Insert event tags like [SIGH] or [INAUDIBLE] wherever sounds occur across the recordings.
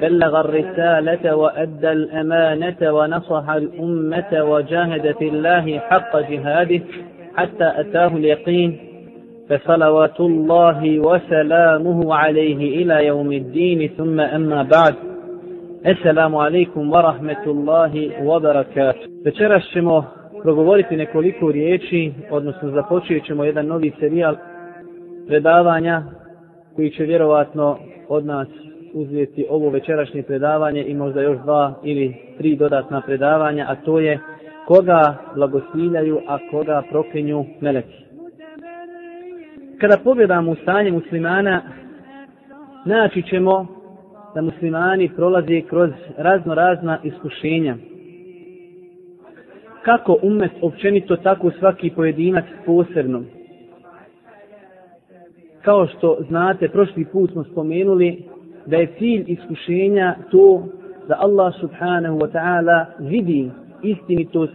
بلغ الرسالة وأدى الأمانة ونصح الأمة وجاهد في الله حق جهاده حتى أتاه اليقين فصلوات الله وسلامه عليه إلى يوم الدين. ثم أما بعد السلام عليكم ورحمة الله وبركاته. Večeras ćemo progovoriti nekoliko riječi, odnosno započet ćemo jedan novi serijal predavanja koji će vjerovatno od nas uzeti ovo večerašnje predavanje i možda još dva ili tri dodatna predavanja, a to je koga blagosiljaju, a koga proklinju meleki. Kada pogledamo stanje muslimana, naći ćemo da muslimani prolaze kroz razno razna iskušenja. Kako umet općenito, tako svaki pojedinac posebno. Kao što znate, prošli put smo spomenuli da je cilj iskušenja to da Allah subhanahu wa ta'ala vidi istinitost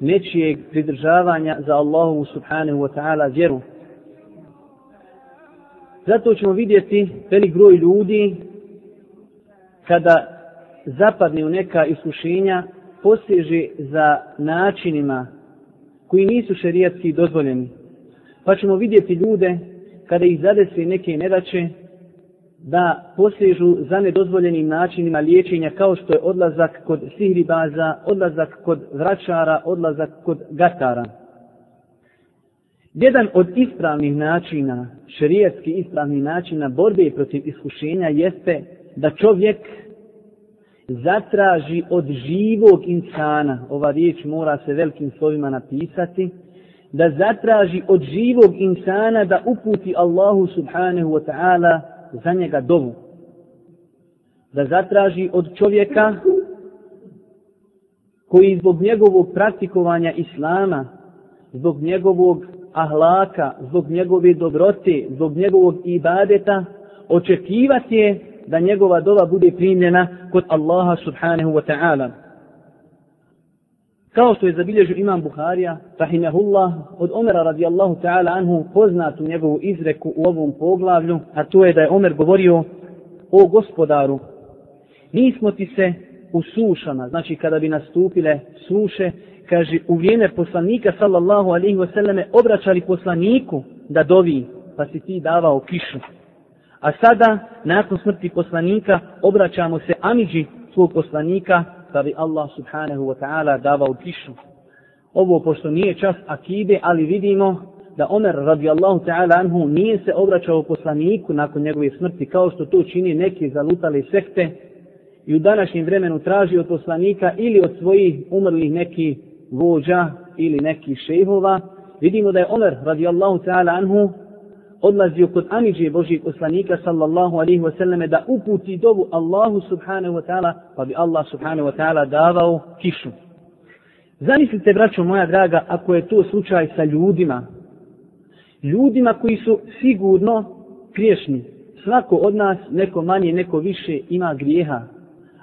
nečijeg pridržavanja za Allahu subhanahu wa ta'ala vjeru. Zato ćemo vidjeti velik broj ljudi kada zapadne u neka iskušenja poseže za načinima koji nisu šerijatski dozvoljeni. Pa ćemo vidjeti ljude kada ih zadesi neke nedaće da posežu za nedozvoljenim načinima liječenja kao što je odlazak kod sihribaza, odlazak kod vračara, odlazak kod gatara. Jedan od ispravnih načina, šerijetski ispravnih načina borbe protiv iskušenja jeste da čovjek zatraži od živog insana, ova riječ mora se velikim slovima napisati, da zatraži od živog insana da uputi Allahu subhanahu wa ta'ala za njega dovu. Da zatraži od čovjeka koji zbog njegovog praktikovanja islama, zbog njegovog ahlaka, zbog njegove dobrote, zbog njegovog ibadeta, očekivati je da njegova dova bude primljena kod Allaha subhanahu wa ta'ala. Kao što je zabilježio imam Buharija, rahimahullah, od Omera radijallahu ta'ala anhu poznatu njegovu izreku u ovom poglavlju, a to je da je Omer govorio o gospodaru. Mi smo ti se u sušama, znači kada bi nastupile suše, kaže u vrijeme poslanika sallallahu alaihi wasallame obraćali poslaniku da dovi, pa si ti davao kišu. A sada, nakon smrti poslanika, obraćamo se Amidži svog poslanika, da bi Allah subhanahu wa ta'ala davao kišu. Ovo pošto nije čas akide, ali vidimo da Omer radijallahu ta'ala anhu nije se obraćao poslaniku nakon njegove smrti, kao što to čini neki zalutali sekte i u današnjem vremenu traži od poslanika ili od svojih umrlih neki vođa ili neki šejhova. Vidimo da je Omer radijallahu ta'ala anhu odlazio kod Aniđe Božijeg poslanika sallallahu alaihi wa sallam da uputi dovu Allahu subhanahu wa ta'ala pa bi Allah subhanahu wa ta'ala davao kišu. Zamislite, braćo moja draga, ako je to slučaj sa ljudima, ljudima koji su sigurno griješni. Svako od nas, neko manje, neko više, ima grijeha.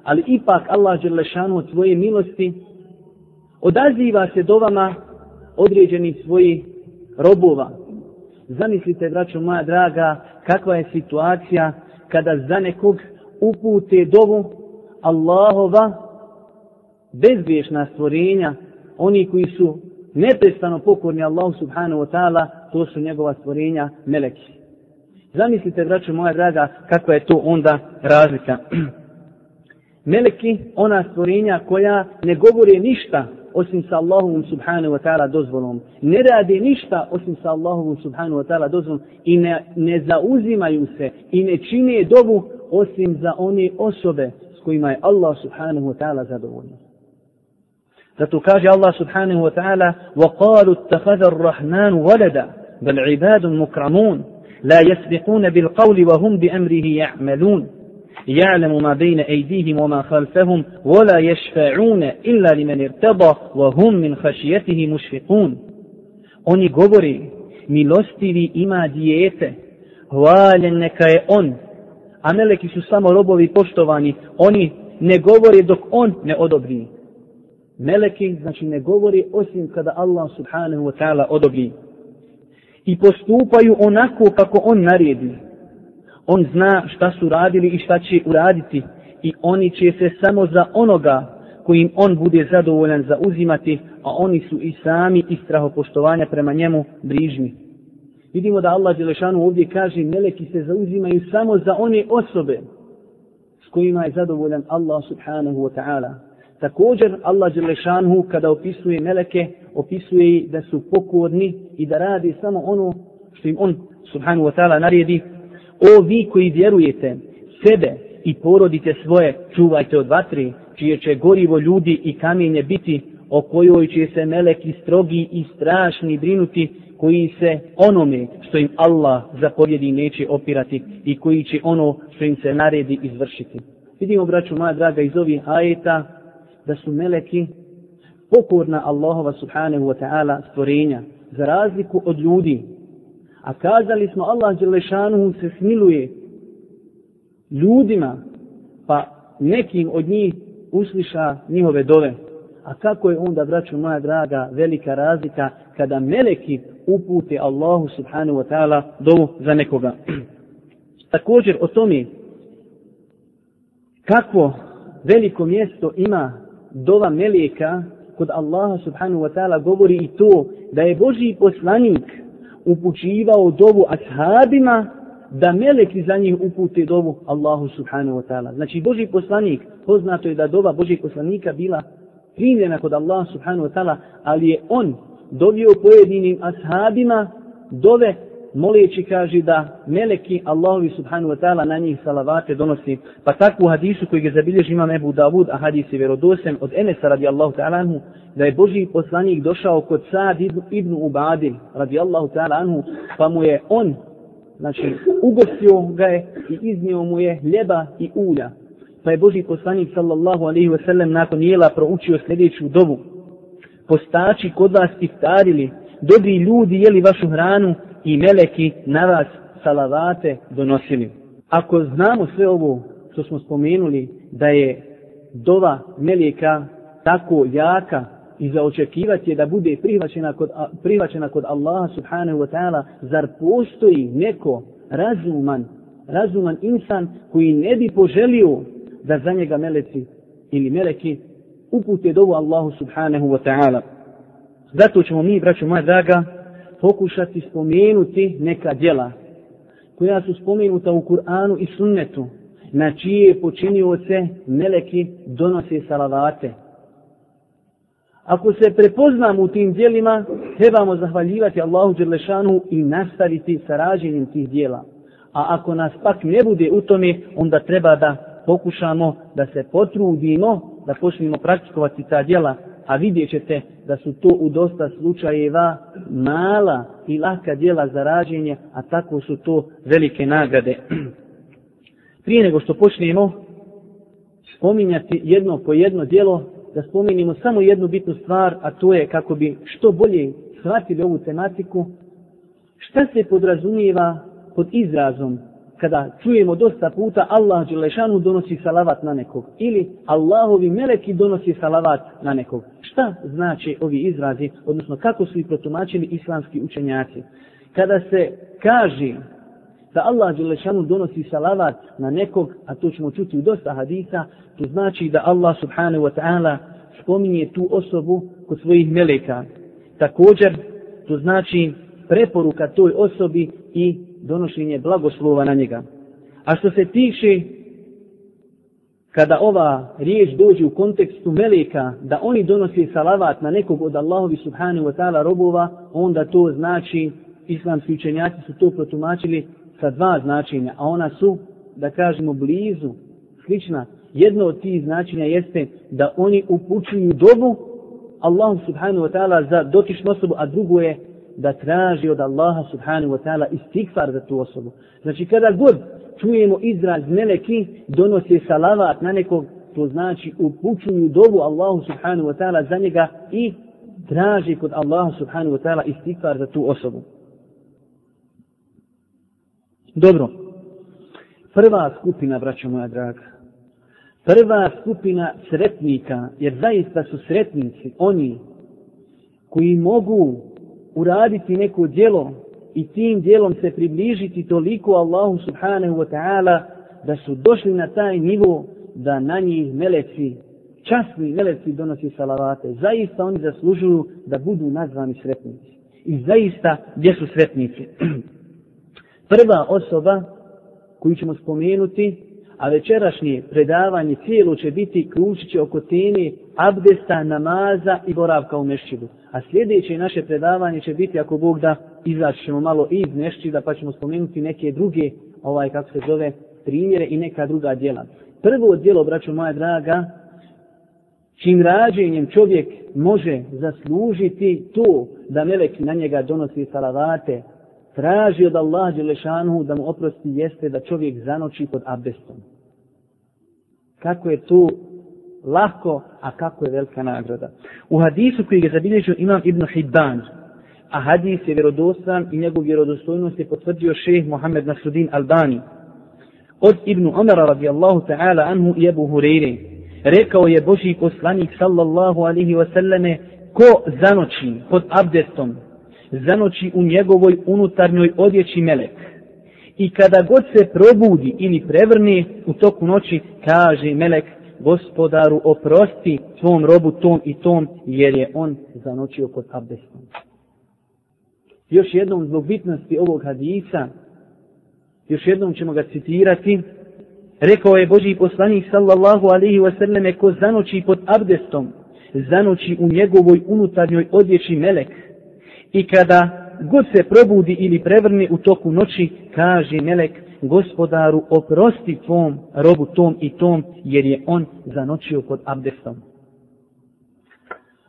Ali ipak Allah Đerlešanu od svoje milosti odaziva se dovama određenih svojih robova, Zamislite, braćo moja draga, kakva je situacija kada za nekog upute dovu Allahova bezbješna stvorenja, oni koji su neprestano pokorni Allahu subhanahu wa ta'ala, to su njegova stvorenja meleki. Zamislite, braćo moja draga, kakva je to onda razlika. [CLEARS THROAT] meleki, ona stvorenja koja ne govore ništa osim sa Allahovom subhanahu wa ta'ala dozvolom. Ne rade ništa osim sa Allahovom subhanahu wa ta'ala dozvolom i ne, ne zauzimaju se i ne čine dobu osim za one osobe s kojima je Allah subhanahu wa ta'ala zadovoljno. Zato kaže Allah subhanahu wa ta'ala وَقَالُوا اتَّخَذَ الرَّحْمَانُ وَلَدًا بَلْ عِبَادٌ مُكْرَمُونَ لا يسبقون بالقول وهم بأمره يعملون يعلم ما بين أيديهم وما خلفهم ولا يشفعون إلا لمن ارتضى وهم من خشيته مشفقون Oni govori, milostivi ima dijete, hvaljen neka je on, a meleki su samo robovi poštovani, oni ne govore dok on ne odobri. Meleki, znači ne govori osim kada Allah subhanahu wa ta'ala odobri. I postupaju onako kako on naredi. On zna šta su radili i šta će uraditi i oni će se samo za onoga kojim on bude zadovoljan za uzimati, a oni su i sami i strahopoštovanja prema njemu brižni. Vidimo da Allah Đelešanu ovdje kaže meleki se zauzimaju samo za one osobe s kojima je zadovoljan Allah subhanahu wa ta'ala. Također Allah Đelešanu kada opisuje meleke, opisuje da su pokorni i da radi samo ono što im on subhanahu wa ta'ala naredi. O vi koji vjerujete, sebe i porodite svoje čuvajte od vatri, čije će gorivo ljudi i kamenje biti, o kojoj će se meleki strogi i strašni brinuti, koji se onome što im Allah zapovjedi neće opirati i koji će ono što im se naredi izvršiti. Vidimo, braću moja draga, iz ovih ajeta da su meleki pokorna Allahova subhanahu wa ta'ala stvorenja za razliku od ljudi. A kazali smo Allah Đelešanuhu se smiluje ljudima pa nekim od njih usliša njihove dove. A kako je onda, braću moja draga, velika razlika kada meleki upute Allahu subhanahu wa ta'ala dovu za nekoga. [CLEARS THROAT] Također o tome kako veliko mjesto ima dova meleka kod Allaha subhanahu wa ta'ala govori i to da je Boži poslanik upućivao dovu ashabima da meleki za njih upute dovu Allahu subhanahu wa ta'ala. Znači Boži poslanik, poznato je da dova Božih poslanika bila primljena kod Allaha subhanahu wa ta'ala, ali je on dovio pojedinim ashabima dove moleći kaže da meleki Allahovi subhanahu wa ta'ala na njih salavate donosi. Pa takvu hadisu koji ga zabilježi imam Ebu Davud, a hadis je vjerodosen od Enesa radijallahu ta'ala anhu, da je Boži poslanik došao kod Sad ibn Ubadil radijallahu ta'ala anhu, pa mu je on, znači ugostio ga je i iznio mu je ljeba i ulja. Pa je Boži poslanik sallallahu alaihi wa sallam nakon jela proučio sljedeću dobu postači kod vas iftarili, dobri ljudi jeli vašu hranu i meleki na vas salavate donosili. Ako znamo sve ovo što smo spomenuli da je dova meleka tako jaka i za očekivati je da bude prihvaćena kod, prihvaćena kod Allaha subhanahu wa ta'ala, zar postoji neko razuman, razuman insan koji ne bi poželio da za njega meleci ili meleki upute dovu Allahu subhanahu wa ta'ala. Zato ćemo mi, braćo moja draga, pokušati spomenuti neka djela koja su spomenuta u Kur'anu i sunnetu, na čije počinioce meleki donose salavate. Ako se prepoznamo u tim djelima, trebamo zahvaljivati Allahu Đerlešanu i nastaviti sa rađenjem tih djela. A ako nas pak ne bude u tome, onda treba da pokušamo da se potrudimo da počnemo praktikovati ta djela, a vidjet ćete da su to u dosta slučajeva mala i laka djela za rađenje, a tako su to velike nagrade. [CLEARS THROAT] Prije nego što počnemo spominjati jedno po jedno djelo, da spominimo samo jednu bitnu stvar, a to je kako bi što bolje shvatili ovu tematiku, šta se podrazumijeva pod izrazom kada čujemo dosta puta Allah Đelešanu donosi salavat na nekog ili Allahovi meleki donosi salavat na nekog. Šta znači ovi izrazi, odnosno kako su ih protumačili islamski učenjaci? Kada se kaže da Allah Đelešanu donosi salavat na nekog, a to ćemo čuti u dosta hadisa, to znači da Allah subhanahu wa ta'ala spominje tu osobu kod svojih meleka. Također, to znači preporuka toj osobi i donošenje blagoslova na njega. A što se tiče kada ova riječ dođe u kontekstu meleka da oni donose salavat na nekog od Allahovi subhanahu wa ta'ala robova, onda to znači, islamski učenjaci su to protumačili sa dva značenja, a ona su, da kažemo, blizu, slična. Jedno od tih značenja jeste da oni upućuju dobu Allahu subhanahu wa ta'ala za dotičnu osobu, a drugo je da traži od Allaha subhanahu wa ta'ala istikfar za tu osobu. Znači kada god čujemo izraz meleki, donose salavat na nekog, to znači upućuju dobu Allahu subhanahu wa ta'ala za njega i traži kod Allaha subhanahu wa ta'ala istikfar za tu osobu. Dobro. Prva skupina, braćo moja draga, prva skupina sretnika, jer zaista su sretnici oni koji mogu uraditi neko djelo i tim djelom se približiti toliko Allahu subhanahu wa ta'ala da su došli na taj nivo da na njih meleci, časni meleci donosi salavate. Zaista oni zaslužuju da budu nazvani sretnici. I zaista gdje su sretnici? [CLEARS THROAT] Prva osoba koju ćemo spomenuti, a večerašnje predavanje cijelo će biti kručiće oko teme abdesta, namaza i boravka u mešćidu. A sljedeće naše predavanje će biti, ako Bog da, izaćemo malo iz mešćida, pa ćemo spomenuti neke druge, ovaj, kako se zove, primjere i neka druga djela. Prvo djelo, braćo moja draga, čim rađenjem čovjek može zaslužiti to da melek na njega donosi salavate, traži od Allah Đelešanu da mu oprosti jeste da čovjek zanoči pod abdestom. Kako je to lahko, a kako je velika nagrada. U hadisu koji je zabilježio imam Ibn Hibban, a hadis je vjerodostan i njegov vjerodostojnost je potvrdio šeheh Mohamed Nasudin Albani. Od Ibn Omara radijallahu ta'ala anhu i Ebu Hureyre, rekao je Boži poslanik sallallahu alihi wasallame, ko zanoči pod abdestom, zanoči u njegovoj unutarnjoj odjeći melek. I kada god se probudi ili prevrne u toku noći, kaže melek, gospodaru oprosti svom robu tom i tom, jer je on zanočio pod abdestom. Još jednom zbog bitnosti ovog hadisa, još jednom ćemo ga citirati, rekao je Boži poslanik sallallahu alaihi wasallam, ko zanoči pod abdestom, zanoči u njegovoj unutarnjoj odjeći melek, I kada god se probudi ili prevrni u toku noći, kaže Melek, gospodaru, oprosti tvom robu tom i tom, jer je on zanočio pod abdestom.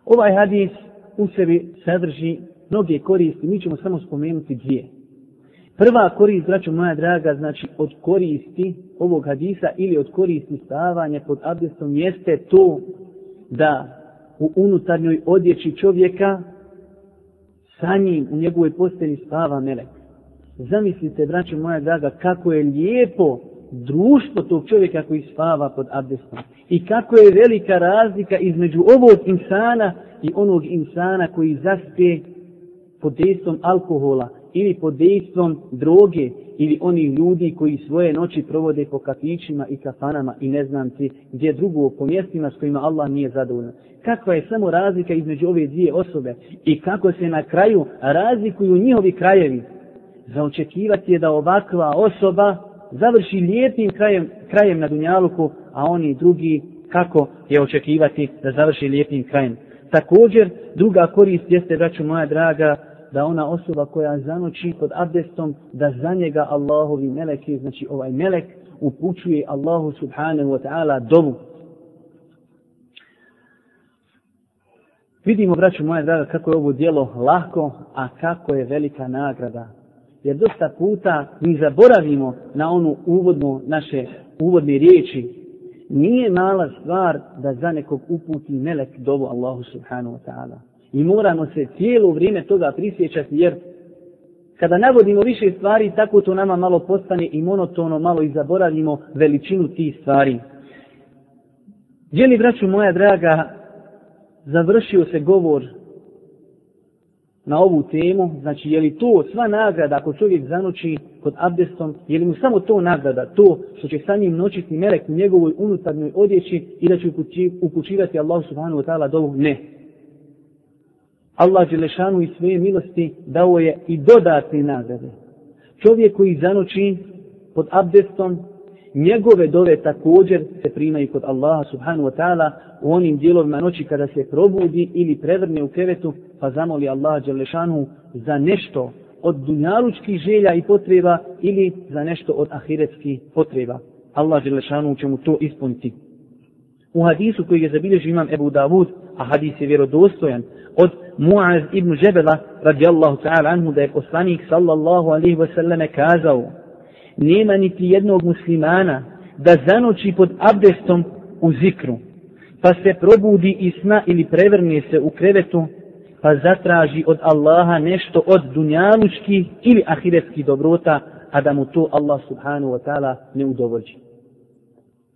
Ovaj hadis u sebi sadrži mnoge koristi, mi ćemo samo spomenuti dvije. Prva korist, braćo moja draga, znači od koristi ovog hadisa ili od koristi stavanja pod abdestom jeste to da u unutarnjoj odjeći čovjeka sa njim u njegovoj postelji spava melek. Zamislite, braćo moja draga, kako je lijepo društvo tog čovjeka koji spava pod abdestom. I kako je velika razlika između ovog insana i onog insana koji zaspe pod dejstvom alkohola ili pod dejstvom droge ili oni ljudi koji svoje noći provode po kafićima i kafanama i ne znam ti gdje drugo po mjestima s kojima Allah nije zadovoljan. Kakva je samo razlika između ove dvije osobe i kako se na kraju razlikuju njihovi krajevi zaočekivati je da ovakva osoba završi lijepim krajem, krajem na Dunjaluku, a oni drugi kako je očekivati da završi lijepim krajem. Također, druga korist jeste, braću moja draga, da ona osoba koja zanoći pod abdestom, da za njega Allahovi meleki, znači ovaj melek, upućuje Allahu subhanahu wa ta'ala dovu. Vidimo, braću moja draga, kako je ovo dijelo lako, a kako je velika nagrada. Jer dosta puta mi zaboravimo na onu uvodnu, naše uvodne riječi. Nije mala stvar da za nekog uputi melek dovu Allahu subhanahu wa ta'ala. I moramo se cijelo vrijeme toga prisjećati, jer kada navodimo više stvari, tako to nama malo postane i monotono, malo i zaboravimo veličinu tih stvari. Gdje braću moja draga, završio se govor na ovu temu, znači je li to sva nagrada ako čovjek zanoći kod abdestom, je li mu samo to nagrada, to što će sa njim noćiti melek u njegovoj unutarnjoj odjeći i da će upućivati Allah subhanahu wa ta'ala dovu? Ne. Allah Đelešanu i svoje milosti dao je i dodatne nagrade. Čovjek koji zanoći pod abdestom, njegove dove također se primaju kod Allaha subhanahu wa ta'ala u onim dijelovima noći kada se probudi ili prevrne u krevetu, pa zamoli Allaha Đelešanu za nešto od dunjalučkih želja i potreba ili za nešto od ahiretskih potreba. Allah Đelešanu će mu to ispuniti. U hadisu koji je zabilježio imam Ebu Davud, a hadis je vjerodostojan, od Muaz ibn Žebela radijallahu ta'ala anhu da je poslanik sallallahu alaihi wasallam kazao nema niti jednog muslimana da zanoći pod abdestom u zikru, pa se probudi i sna ili prevrne se u krevetu, pa zatraži od Allaha nešto od dunjalučkih ili ahiretskih dobrota, a da mu to Allah subhanahu wa ta'ala ne udovođi.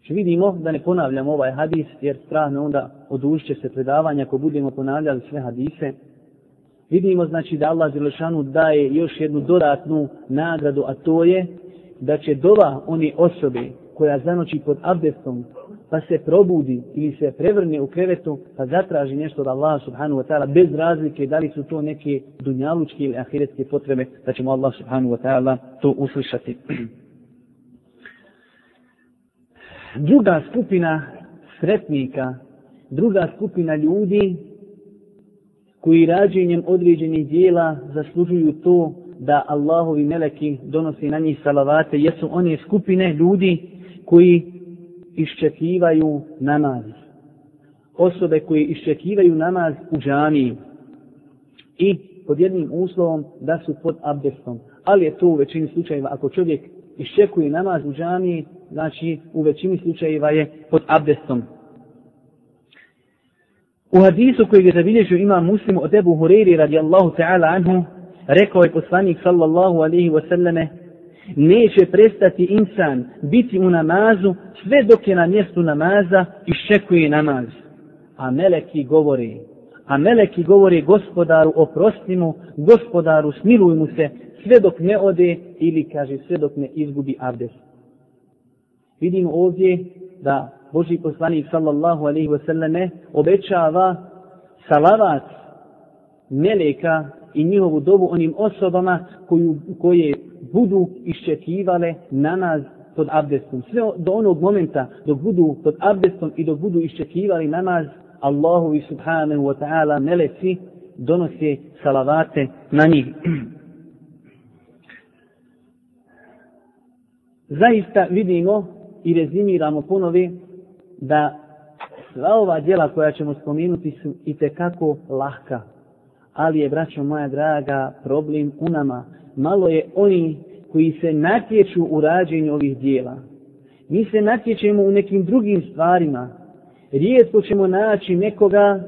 Če znači, vidimo da ne ponavljam ovaj hadis, jer strah me onda odušće se predavanja ako budemo ponavljali sve hadise. Vidimo znači da Allah Zilešanu daje još jednu dodatnu nagradu, a to je da će dova oni osobe koja zanoći pod abdestom pa se probudi ili se prevrne u krevetu pa zatraži nešto od Allaha subhanahu wa ta'ala bez razlike da li su to neke dunjalučke ili ahiretske potrebe da ćemo Allah subhanahu wa ta'ala to uslišati. druga skupina sretnika, druga skupina ljudi koji rađenjem određenih dijela zaslužuju to da Allahovi meleki donosi na njih salavate, jesu one skupine ljudi koji iščekivaju namaz. Osobe koji iščekivaju namaz u džaniji i pod jednim uslovom da su pod abdestom. Ali je to u većini slučajeva ako čovjek iščekuje namaz u džaniji, znači u većini slučajeva je pod abdestom. U hadisu koji je zabilježio ima muslim od Ebu Hureyri radijallahu ta'ala anhu, rekao je poslanik sallallahu alaihi wasallame, neće prestati insan biti u namazu sve dok je na mjestu namaza i šekuje namaz. A meleki govori, a meleki govori gospodaru oprosti mu, gospodaru smiluj mu se sve dok ne ode ili kaže sve dok ne izgubi abdest. Vidimo ovdje da Boži poslanik sallallahu alaihi wasallame obećava salavat meleka i njihovu dobu onim osobama koju, koje budu iščekivale namaz pod abdestom. Sve do onog momenta dok budu pod abdestom i dok budu iščekivali namaz, Allahu i subhanahu wa ta'ala meleci donose salavate na njih. [CLEARS THROAT] Zaista vidimo i rezimiramo ponovi da sva ova djela koja ćemo spomenuti su i tekako lahka. Ali je, braćo moja draga, problem u nama. Malo je oni koji se natječu u rađenju ovih dijela. Mi se natječemo u nekim drugim stvarima. Rijetko ćemo naći nekoga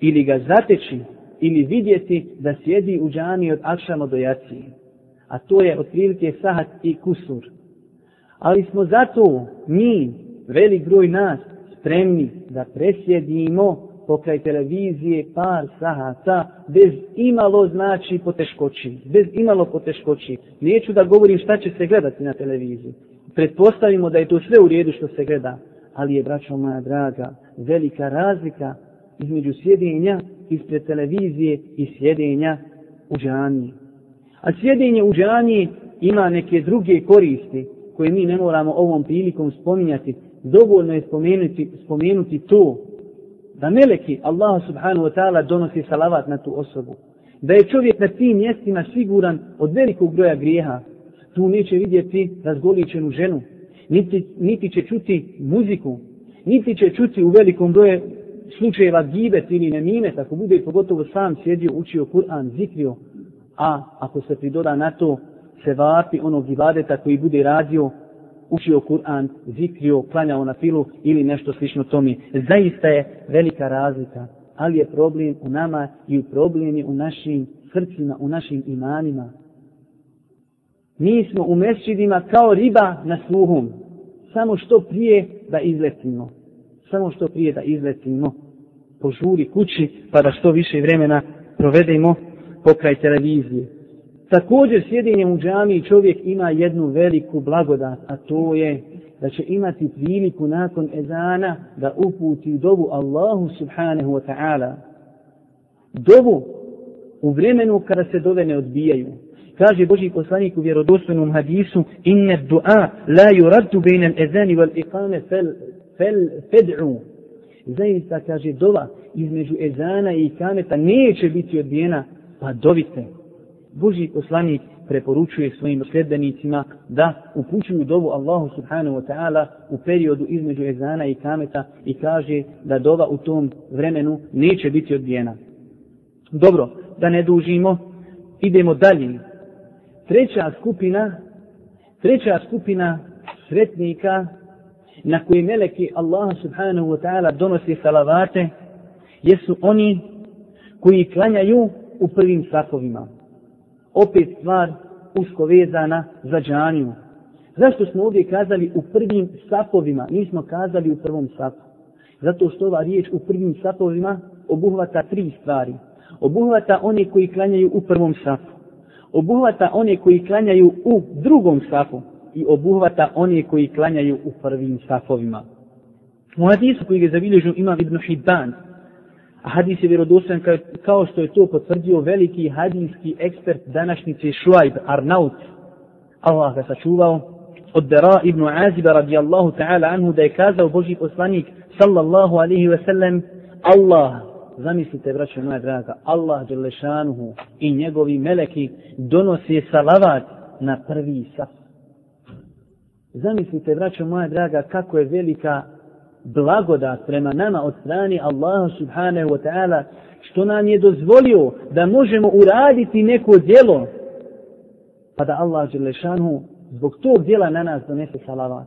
ili ga zateći ili vidjeti da sjedi u džami od akšama do jacije. A to je otprilike sahat i kusur. Ali smo zato mi, velik broj nas, spremni da presjedimo pokraj televizije par sahata bez imalo znači poteškoći. Bez imalo poteškoći. Neću da govorim šta će se gledati na televiziji. Pretpostavimo da je to sve u redu što se gleda. Ali je, braćo moja draga, velika razlika između sjedenja ispred televizije i sjedenja u džaniji. A sjedenje u džaniji ima neke druge koristi koje mi ne moramo ovom prilikom spominjati. Dovoljno je spomenuti, spomenuti to da meleki Allah subhanahu wa ta'ala donosi salavat na tu osobu. Da je čovjek na tim mjestima siguran od velikog broja grijeha. Tu neće vidjeti razgoličenu ženu. Niti, niti će čuti muziku. Niti će čuti u velikom broju slučajeva gibet ili nemine. Tako bude pogotovo sam sjedio, učio Kur'an, zikrio. A ako se pridoda na to se vapi onog ibadeta koji bude radio učio Kur'an, zikrio, klanjao na filu ili nešto slično tome. Zaista je velika razlika, ali je problem u nama i problem problemi u našim srcima, u našim imanima. Mi smo u mesčidima kao riba na sluhom. Samo što prije da izletimo. Samo što prije da izletimo. Požuri kući pa da što više vremena provedemo pokraj televizije. Također sjedinjem u džami čovjek ima jednu veliku blagodat, a to je da će imati priliku nakon ezana da uputi dovu Allahu subhanahu wa ta'ala. Dovu u vremenu kada se dove ne odbijaju. Kaže Boži poslanik u vjerodostojnom hadisu inne du'a la yuraddu bejnem ezani wal iqame fel, fel fed'u. Zaista kaže dova između ezana i ikameta neće biti odbijena, pa dovite. Boži poslanik preporučuje svojim sljedbenicima da upućuju dovu Allahu subhanahu wa ta'ala u periodu između ezana i kameta i kaže da dova u tom vremenu neće biti odbijena. Dobro, da ne dužimo, idemo dalje. Treća skupina Treća skupina sretnika na koje meleki Allah subhanahu wa ta'ala donosi salavate jesu oni koji klanjaju u prvim sakovima. Opet stvar usko vezana za džaniju. Zašto smo ovdje kazali u prvim safovima, nismo kazali u prvom safu? Zato što ova riječ u prvim safovima obuhvata tri stvari. Obuhvata one koji klanjaju u prvom safu. Obuhvata one koji klanjaju u drugom safu. I obuhvata one koji klanjaju u prvim safovima. U hadisu koji ga zabilježu ima Ibn Hibban, a hadis je vjerodostojan kao što je to potvrdio veliki hadijski ekspert današnjice Šuajb Arnaut. Allah ga sačuvao od Dara ibn Aziba radijallahu ta'ala anhu da je kazao Boži poslanik sallallahu alaihi ve sellem Allah, zamislite braćo moja draga, Allah Đelešanuhu i njegovi meleki donose salavat na prvi saf. Zamislite braćo moja draga kako je velika blagodat prema nama od strane Allaha subhanahu wa ta'ala što nam je dozvolio da možemo uraditi neko djelo pa da Allah Đelešanu zbog tog djela na nas donese salavat.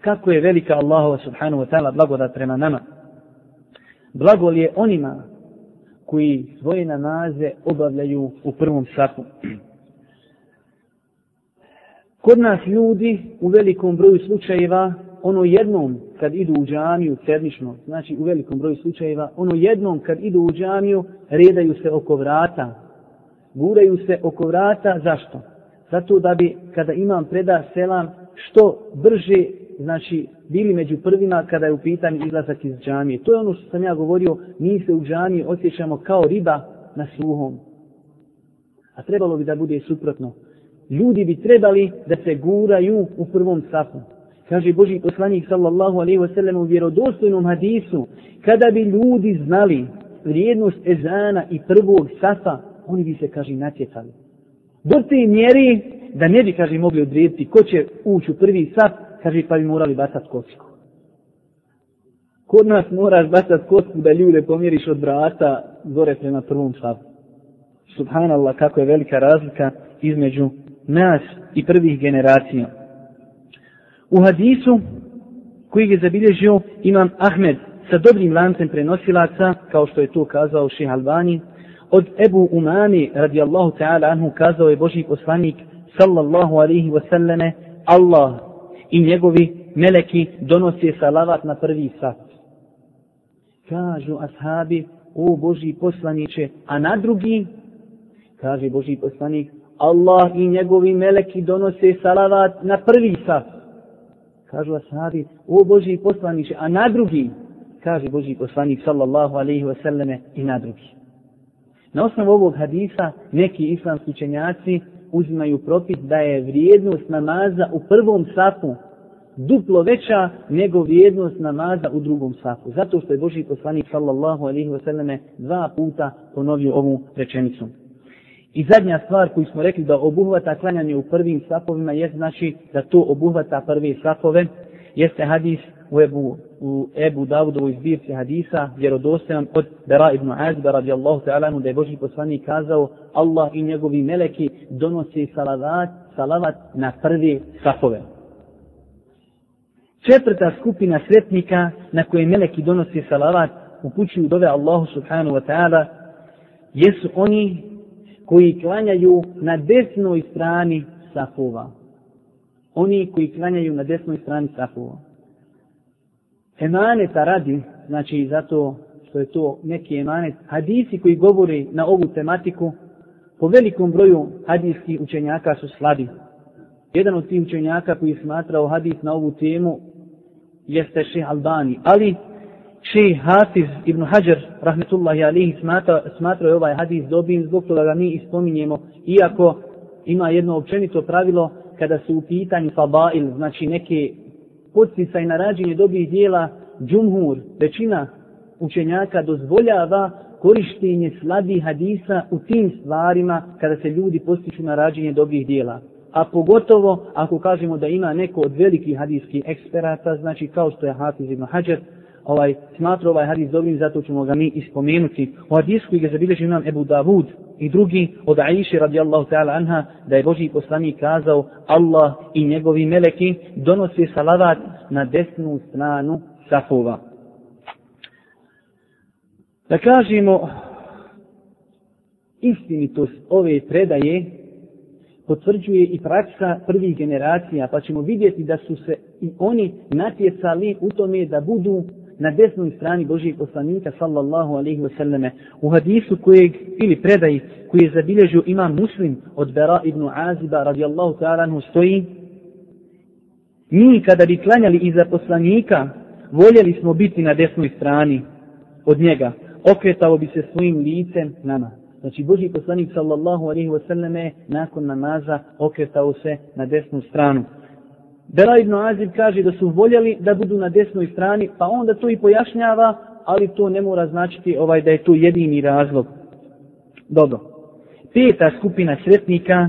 Kako je velika Allahova subhanahu wa ta'ala blagodat prema nama. Blagol je onima koji svoje namaze obavljaju u prvom sapu. Kod nas ljudi u velikom broju slučajeva, ono jednom kad idu u džamiju sedmično, znači u velikom broju slučajeva, ono jednom kad idu u džamiju, redaju se oko vrata. Guraju se oko vrata, zašto? Zato da bi, kada imam preda selam, što brže, znači, bili među prvima kada je u pitanju izlazak iz džamije. To je ono što sam ja govorio, mi se u džamiji osjećamo kao riba na sluhom. A trebalo bi da bude suprotno. Ljudi bi trebali da se guraju u prvom safu. Kaže Boži poslanik sallallahu alaihi wasallam u vjerodostojnom hadisu, kada bi ljudi znali vrijednost ezana i prvog safa, oni bi se, kaže, natjecali do te mjeri da ne bi, kaže, mogli odrediti ko će ući u prvi saf, kaže, pa bi morali bacati kocku. Kod nas moraš bacati kocku da ljude pomjeriš od vrata gore prema prvom safu. Subhanallah, kako je velika razlika između nas i prvih generacija. U hadisu koji je zabilježio imam Ahmed sa dobrim lancem prenosilaca, kao što je to kazao Ših Albani, od Ebu Umami radijallahu ta'ala anhu kazao je Boži poslanik sallallahu alaihi wasallame Allah i njegovi meleki donose salavat na prvi sat. Kažu ashabi, o Boži poslaniće, a na drugi, kaže Boži poslanik, Allah i njegovi meleki donose salavat na prvi sat. Kažu ashabi, o Boži poslaniće, a na drugi, kaže Boži poslanik sallallahu alaihi wasallame i na drugi. Na osnovu ovog hadisa neki islamski učenjaci uzimaju propis da je vrijednost namaza u prvom safu duplo veća nego vrijednost namaza u drugom safu. Zato što je Boži poslanik sallallahu alaihi wasallam dva puta ponovio ovu rečenicu. I zadnja stvar koju smo rekli da obuhvata klanjanje u prvim safovima je znači da to obuhvata prve safove jeste hadis u Ebu, u Ebu Davudovu izbirci hadisa, vjerodostojan od Bera ibn Azba radijallahu ta'ala, da je Boži poslanik kazao, Allah i njegovi meleki donose salavat, salavat na prve safove. Četvrta skupina sretnika na koje meleki donose salavat upućuju dove Allahu subhanahu wa ta'ala jesu oni koji klanjaju na desnoj strani safova. Oni koji klanjaju na desnoj strani safova emaneta radi, znači zato što je to neki emanet, hadisi koji govori na ovu tematiku, po velikom broju hadijskih učenjaka su slabi. Jedan od tih učenjaka koji je smatrao hadis na ovu temu jeste Ših Albani, ali šeh Hafiz ibn Hajar, rahmetullahi alihi, smatra, smatrao je ovaj hadis dobim zbog toga ga mi ispominjemo, iako ima jedno općenito pravilo kada su u pitanju fabail, znači neke podsticaj na narađenje dobrih dijela, džumhur, većina učenjaka dozvoljava korištenje slabih hadisa u tim stvarima kada se ljudi postiču na rađenje dobrih dijela. A pogotovo ako kažemo da ima neko od velikih hadijskih eksperata, znači kao što je Hafiz ibn Hajar, ovaj, smatra ovaj hadis dobrim, zato ćemo ga mi ispomenuti. U hadisu koji ga zabilježi imam Ebu Davud i drugi od Aiši radijallahu ta'ala anha, da je Boži poslanik kazao Allah i njegovi meleki donose salavat na desnu stranu safova. Da kažemo istinitost ove predaje, potvrđuje i praksa prvih generacija, pa ćemo vidjeti da su se i oni natjecali u tome da budu na desnoj strani Božijeg poslanika sallallahu alaihi wa sallame u hadisu kojeg ili predaj koji je zabilježio imam muslim od Bera ibn Aziba radijallahu ta'ala anhu stoji mi kada bi klanjali iza poslanika voljeli smo biti na desnoj strani od njega okretao bi se svojim licem nama Znači Boži poslanik sallallahu alaihi wa sallame nakon namaza okretao se na desnu stranu. Bela ibn Azib kaže da su voljeli da budu na desnoj strani, pa onda to i pojašnjava, ali to ne mora značiti ovaj da je to jedini razlog. Dobro. Peta skupina sretnika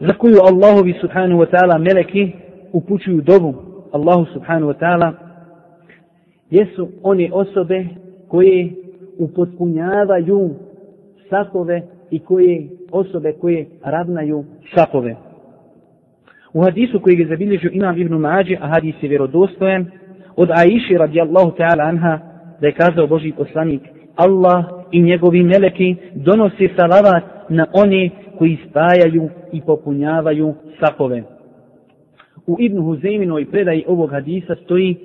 za koju Allahovi subhanahu wa ta'ala meleki upućuju dovu Allahu subhanahu wa ta'ala jesu one osobe koje upotpunjavaju safove i koje osobe koje ravnaju safove. U hadisu koji je zabilježio imam Ibn Mađe, a hadis je vjerodostojen, od Aiši radijallahu ta'ala anha, da je kazao Boži poslanik, Allah i njegovi meleki donose salavat na one koji spajaju i popunjavaju sapove. U Ibn Huzeyminoj predaji ovog hadisa stoji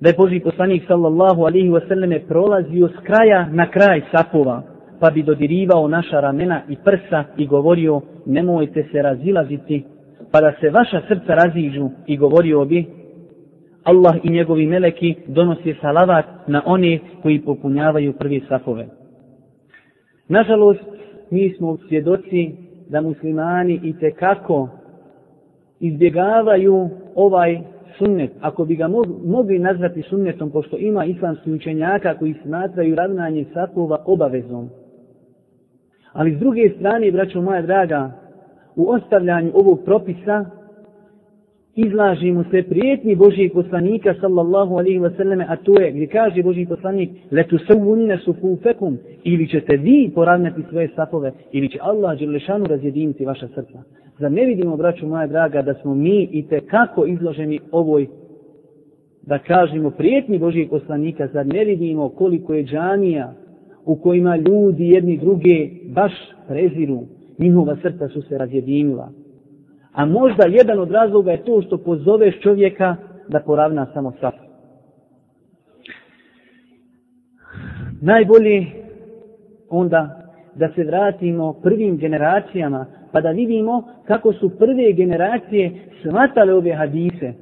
da je Boži poslanik sallallahu alaihi wasallame prolazio s kraja na kraj sapova, pa bi dodirivao naša ramena i prsa i govorio nemojte se razilaziti pa da se vaša srca raziđu i govorio bi Allah i njegovi meleki donosi salavat na one koji popunjavaju prvi safove. Nažalost, mi smo svjedoci da muslimani i te kako izbjegavaju ovaj sunnet, ako bi ga mogli nazvati sunnetom, pošto ima islamski učenjaka koji smatraju ravnanje safova obavezom. Ali s druge strane, braćo moja draga, u ostavljanju ovog propisa izlažimo se prijetni Božijeg poslanika sallallahu alaihi wa sallame, a to je gdje kaže Božiji poslanik letu savunine su ili ćete vi poravnati svoje sapove ili će Allah Đelešanu razjediniti vaša srca. Zar ne vidimo, braću moja draga, da smo mi i te kako izloženi ovoj da kažemo prijetni Božijeg poslanika, zar ne vidimo koliko je džanija u kojima ljudi jedni druge baš preziru, njihova srca su se razjedinila. A možda jedan od razloga je to što pozoveš čovjeka da poravna samo saf. Najbolje onda da se vratimo prvim generacijama pa da vidimo kako su prve generacije shvatale ove hadise.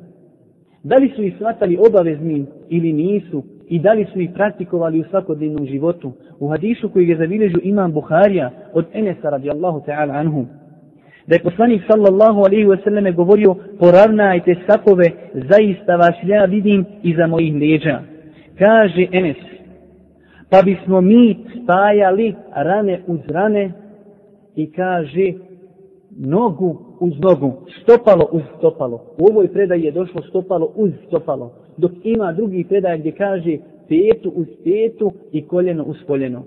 Da li su ih shvatali obaveznim ili nisu i da li su ih praktikovali u svakodnevnom životu. U hadisu koji je zabilježio imam Buharija od Enesa radijallahu ta'ala anhu. Da je poslanik sallallahu alaihi wa sallam govorio poravnajte sapove, zaista vas ja vidim iza mojih leđa. Kaže Enes, pa bismo mi spajali rane uz rane i kaže nogu uz nogu, stopalo uz stopalo. U ovoj predaji je došlo stopalo uz stopalo dok ima drugi predaj gdje kaže petu uz petu i koljeno uz koljeno.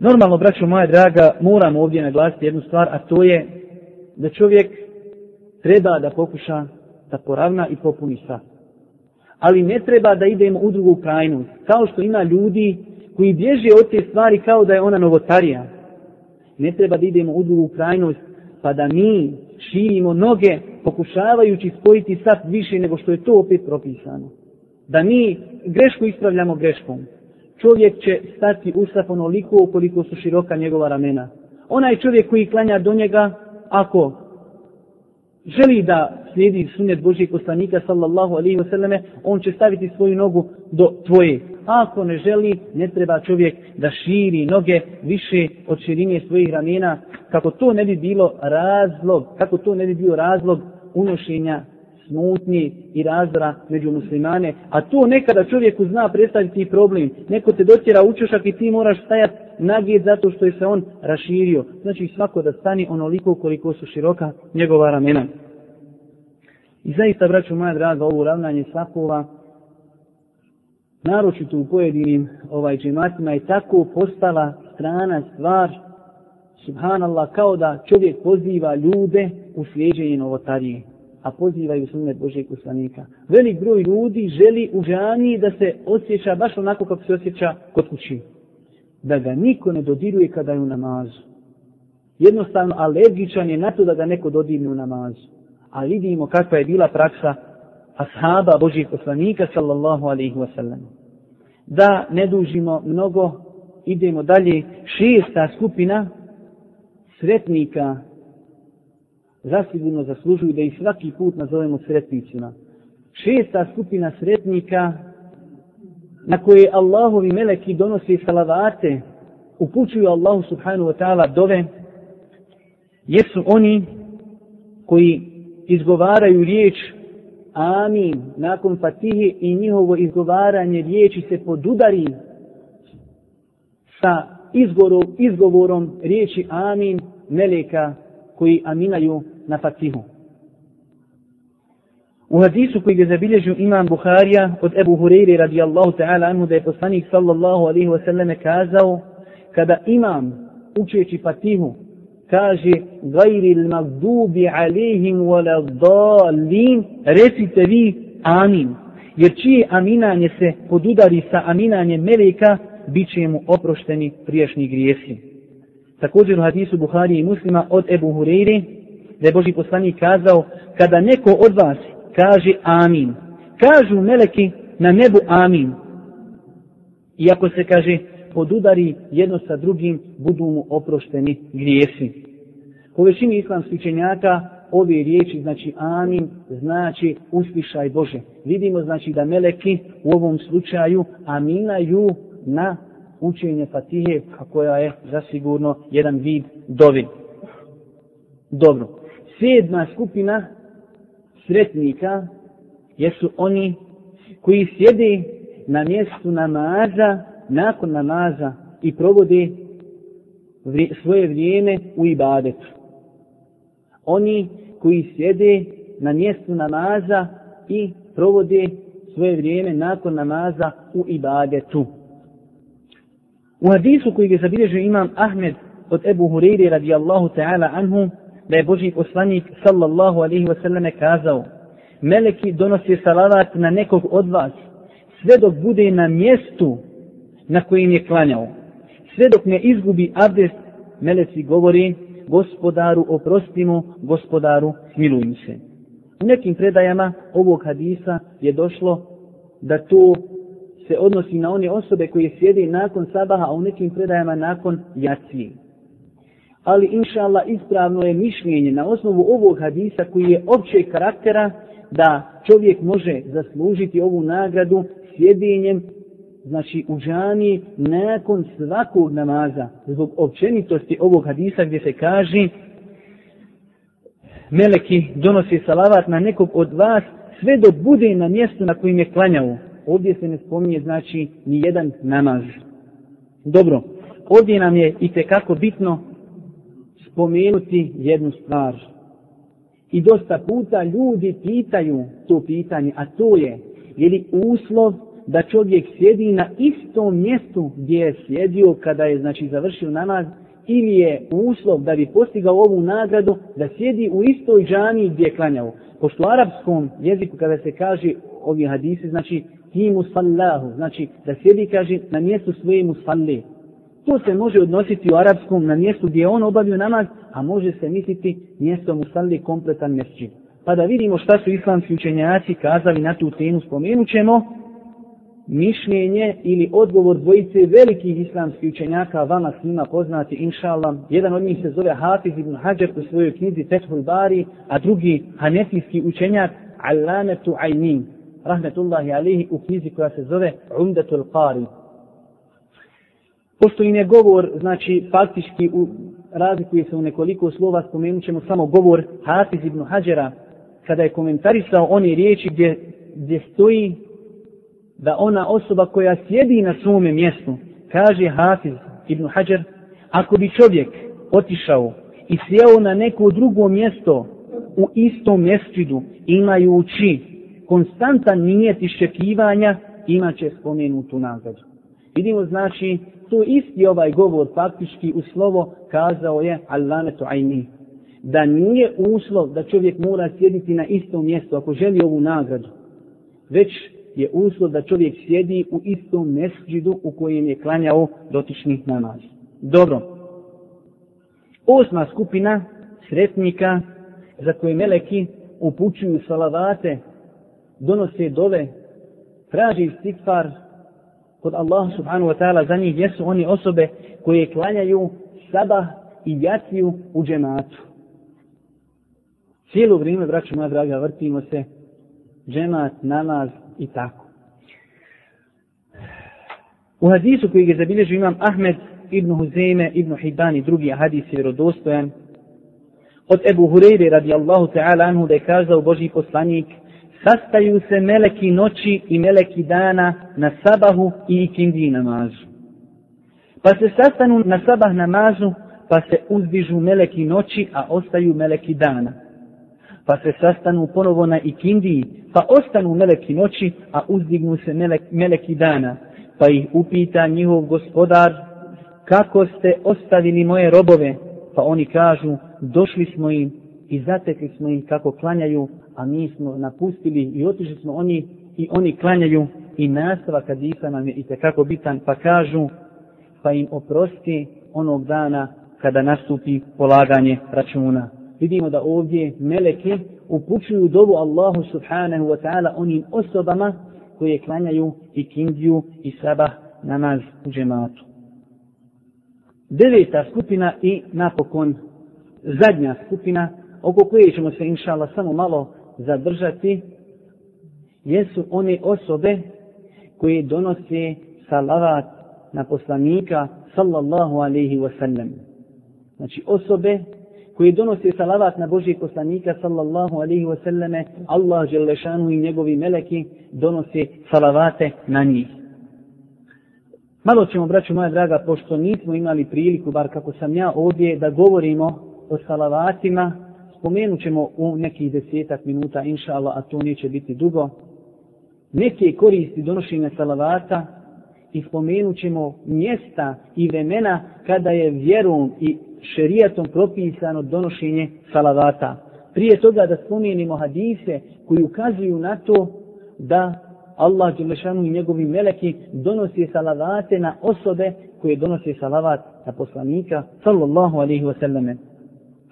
Normalno, braćo moja draga, moram ovdje naglasiti jednu stvar, a to je da čovjek treba da pokuša da poravna i popuni sva. Ali ne treba da idemo u drugu krajnost. Kao što ima ljudi koji bježe od te stvari kao da je ona novotarija. Ne treba da idemo u drugu krajnost pa da mi širimo noge pokušavajući spojiti sat više nego što je to opet propisano. Da mi grešku ispravljamo greškom. Čovjek će stati u sat onoliko koliko su široka njegova ramena. Onaj čovjek koji klanja do njega, ako želi da slijedi sunet Božijeg poslanika sallallahu alaihi wasallam, on će staviti svoju nogu do tvoje. A ako ne želi, ne treba čovjek da širi noge više od širine svojih ramena, kako to ne bi bilo razlog, kako to ne bi bio razlog unošenja smutnje i razdora među muslimane, a to nekada čovjeku zna predstaviti problem. Neko te dotjera u i ti moraš stajati nagijed zato što je se on raširio. Znači svako da stani onoliko koliko su široka njegova ramena. I zaista, braću moja draga, ovo ravnanje sapova, naročito u pojedinim ovaj džematima, je tako postala strana stvar, subhanallah, kao da čovjek poziva ljude u slijeđenje novotarije, a pozivaju sunnet Božeg poslanika. Velik broj ljudi želi u džaniji da se osjeća baš onako kako se osjeća kod kući. Da ga niko ne dodiruje kada je u namazu. Jednostavno, alergičan je na to da ga neko dodirne u namazu. A vidimo kakva je bila praksa ashaba Božih poslanika sallallahu alaihi wasallam. Da ne dužimo mnogo, idemo dalje. Šesta skupina sretnika zasigurno zaslužuju da ih svaki put nazovemo sretnicima. Šesta skupina sretnika na koje Allahovi meleki donose salavate, upućuju Allahu subhanahu wa ta'ala dove, jesu oni koji izgovaraju riječ amin nakon fatihe i njihovo izgovaranje riječi se podudari sa izgovorom, izgovorom riječi amin meleka koji aminaju na fatihu. U hadisu koji je zabilježio imam Buharija od Ebu Hureyre radijallahu ta'ala anhu da je poslanik sallallahu alaihi wasallam kazao kada imam učeći fatihu kaže gajri magdubi alihim wala dalin recite vi amin jer čije aminanje se podudari sa aminanjem meleka bit će mu oprošteni priješnji grijesi također u hadisu Buhari i muslima od Ebu Hureyre da je Boži poslanik kazao kada neko od vas kaže amin kažu meleki na nebu amin iako se kaže podudari jedno sa drugim, budu mu oprošteni grijesi. Po većini islamskih učenjaka ove riječi, znači amin, znači uslišaj Bože. Vidimo znači da meleki u ovom slučaju aminaju na učenje Fatihe, koja je zasigurno jedan vid dovi. Dobro. Sedma skupina sretnika jesu oni koji sjede na mjestu namaza nakon namaza i provode svoje vrijeme u ibadetu. Oni koji sjede na mjestu namaza i provode svoje vrijeme nakon namaza u ibadetu. U hadisu koji je zabilježio imam Ahmed od Ebu Hureyri radijallahu ta'ala anhu, da je Boži poslanik sallallahu alaihi wa sallam kazao, Meleki donosi salavat na nekog od vas, sve dok bude na mjestu na kojem je klanjao. Sve dok ne izgubi abdest, meleci govori, gospodaru oprostimo, gospodaru smiluj se. U nekim predajama ovog hadisa je došlo da to se odnosi na one osobe koje sjede nakon sabaha, a u nekim predajama nakon jacije. Ali inša Allah ispravno je mišljenje na osnovu ovog hadisa koji je općeg karaktera da čovjek može zaslužiti ovu nagradu sjedinjem znači u džani nakon svakog namaza zbog općenitosti ovog hadisa gdje se kaže meleki donosi salavat na nekog od vas sve dok bude na mjestu na kojim je klanjao ovdje se ne spominje znači ni jedan namaz dobro ovdje nam je i kako bitno spomenuti jednu stvar i dosta puta ljudi pitaju to pitanje a to je je li uslov da čovjek sjedi na istom mjestu gdje je sjedio kada je znači završio namaz ili je uslov da bi postigao ovu nagradu da sjedi u istoj džani gdje je klanjao. Pošto u arapskom jeziku kada se kaže ovi hadisi znači hi musallahu, znači da sjedi kaže na mjestu svoje musalle. To se može odnositi u arapskom na mjestu gdje on obavio namaz, a može se misliti mjesto musalli kompletan mjesečin. Pa da vidimo šta su islamski učenjaci kazali na tu temu, spomenut ćemo mišljenje ili odgovor dvojice velikih islamskih učenjaka, vama svima poznati, inša Allah. Jedan od njih se zove Hafiz ibn Hajar u svojoj knjizi Tethul Bari, a drugi hanefijski učenjak Allametu Aynin, rahmetullahi alihi, u knjizi koja se zove Umdatul Qari. Pošto im je govor, znači faktički u, razlikuje se u nekoliko slova, spomenut ćemo samo govor Hafiz ibn Hajara, kada je komentarisao one riječi gdje, gdje stoji da ona osoba koja sjedi na svome mjestu, kaže Hafiz ibn Hajar, ako bi čovjek otišao i sjeo na neko drugo mjesto u istom mjesečidu imajući konstantan nijet iščekivanja imat će spomenutu nagradu. Vidimo znači to isti ovaj govor faktički u slovo kazao je Allametu Aini. Da nije uslov da čovjek mora sjediti na istom mjestu ako želi ovu nagradu. Već je uslov da čovjek sjedi u istom mesđidu u kojem je klanjao dotični namaz. Dobro. Osma skupina sretnika za koje meleki upućuju salavate, donose dove, traži stikfar kod Allah subhanahu wa ta'ala za njih jesu oni osobe koje klanjaju sabah i jaciju u džematu. Cijelo vrijeme, braću moja draga, vrtimo se džemat, namaz i tako. U hadisu koji je zabilježio imam Ahmed ibn Huzeme, ibn Hibban i drugi hadis je vjerodostojan. Od Ebu Hureyre radijallahu ta'ala anhu da je kazao Boži poslanik sastaju se meleki noći i meleki dana na sabahu i ikindi namazu. Pa se sastanu na sabah namazu, pa se uzdižu meleki noći, a ostaju meleki dana. Pa se sastanu ponovo na ikindiji, pa ostanu meleki noći, a uzdignu se melek, meleki dana. Pa ih upita njihov gospodar, kako ste ostavili moje robove? Pa oni kažu, došli smo im i zatekli smo ih kako klanjaju, a mi smo napustili i otišli smo oni i oni klanjaju i nastava hadisa nam je i tekako bitan pa kažu pa im oprosti onog dana kada nastupi polaganje računa. Vidimo da ovdje meleke upućuju dovu Allahu subhanahu wa ta'ala onim osobama koje klanjaju i kindiju i sabah namaz u džematu. Deveta skupina i napokon zadnja skupina oko koje ćemo se inšala samo malo zadržati jesu one osobe koje donose salavat na poslanika sallallahu alaihi wa sallam. Znači osobe koje donose salavat na Božijeg poslanika sallallahu alaihi wa sallame, Allah želešanu i njegovi meleki donose salavate na njih. Malo ćemo, braću moja draga, pošto nismo imali priliku, bar kako sam ja ovdje, da govorimo o salavatima, spomenut ćemo u nekih desetak minuta, inša Allah, a to neće biti dugo, neke koristi donošenja salavata i spomenut ćemo mjesta i vremena kada je vjerom i šerijatom propisano donošenje salavata. Prije toga da spomenimo hadise koji ukazuju na to da Allah Đelešanu i njegovi meleki donosi salavate na osobe koje donose salavat na poslanika sallallahu alaihi wasallame.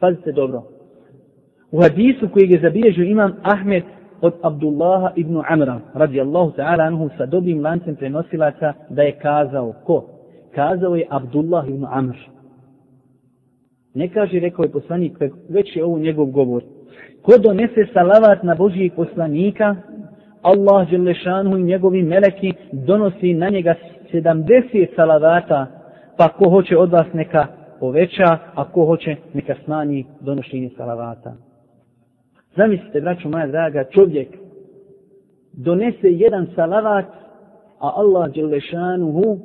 Pazite dobro. U hadisu koji je zabilježio imam Ahmed od Abdullaha ibn Amra, radijallahu ta'ala anhu, sa dobrim lancem prenosilaca, da je kazao, ko? Kazao je Abdullah ibn Amr. Ne kaže, rekao je poslanik, već je ovo njegov govor. Ko donese salavat na Božijeg poslanika, Allah Đelešanu i njegovi meleki donosi na njega 70 salavata, pa ko hoće od vas neka poveća, a ko hoće neka smanji donošenje salavata. Zamislite, braću moja draga, čovjek donese jedan salavat, a Allah Đelešanuhu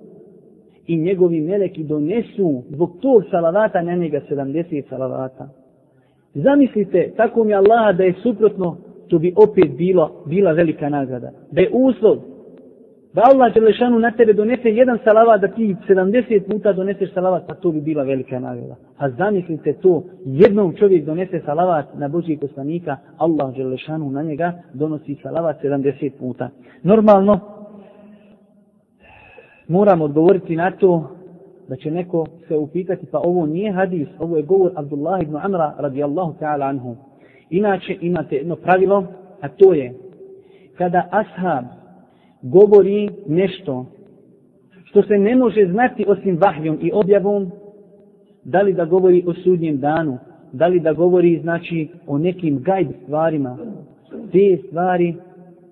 i njegovi meleki donesu zbog tog salavata na njega 70 salavata. Zamislite, tako mi Allaha da je suprotno, to bi opet bilo, bila velika nagrada. Da je uslov da Allah Đelešanu na tebe donese jedan salavat, da ti 70 puta doneseš salavat, pa to bi bila velika nagrada. A zamislite to, jednom čovjek donese salavat na Božijeg poslanika, Allah Đelešanu na njega donosi salavat 70 puta. Normalno, moramo odgovoriti na to da će neko se upitati, pa ovo nije hadis, ovo je govor Abdullah ibn Amra radijallahu ta'ala anhu. Inače imate jedno pravilo, a to je kada ashab govori nešto što se ne može znati osim vahjom i objavom, da li da govori o sudnjem danu, da li da govori znači o nekim gajb stvarima, te stvari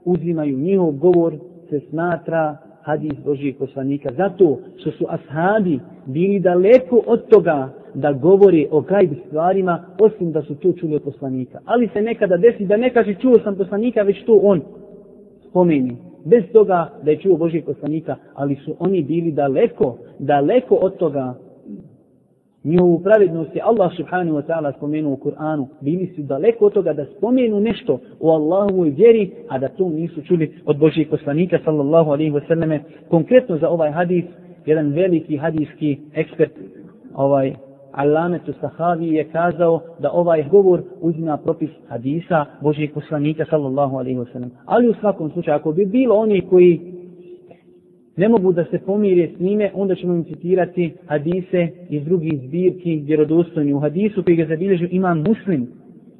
uzimaju njihov govor, se smatra hadis Božijeg poslanika. Zato što su ashabi bili daleko od toga da govori o gajb stvarima, osim da su to čuli od poslanika. Ali se nekada desi da ne kaže čuo sam poslanika, već to on spomeni bez toga da je čuo Božijeg poslanika, ali su oni bili daleko, daleko od toga njihovu pravednost je Allah subhanahu wa ta'ala spomenuo u Kur'anu. Bili su daleko od toga da spomenu nešto o Allahovoj vjeri, a da to nisu čuli od Božijeg poslanika sallallahu alaihi wa sallame. Konkretno za ovaj hadis, jedan veliki hadijski ekspert, ovaj Alametu Sahavi je kazao da ovaj govor uzima propis hadisa Božijeg poslanika sallallahu alaihi wasallam. Ali u svakom slučaju, ako bi bilo oni koji ne mogu da se pomire s njime, onda ćemo im citirati hadise iz drugih zbirki vjerodostojni. U hadisu koji ga zabilježio imam muslim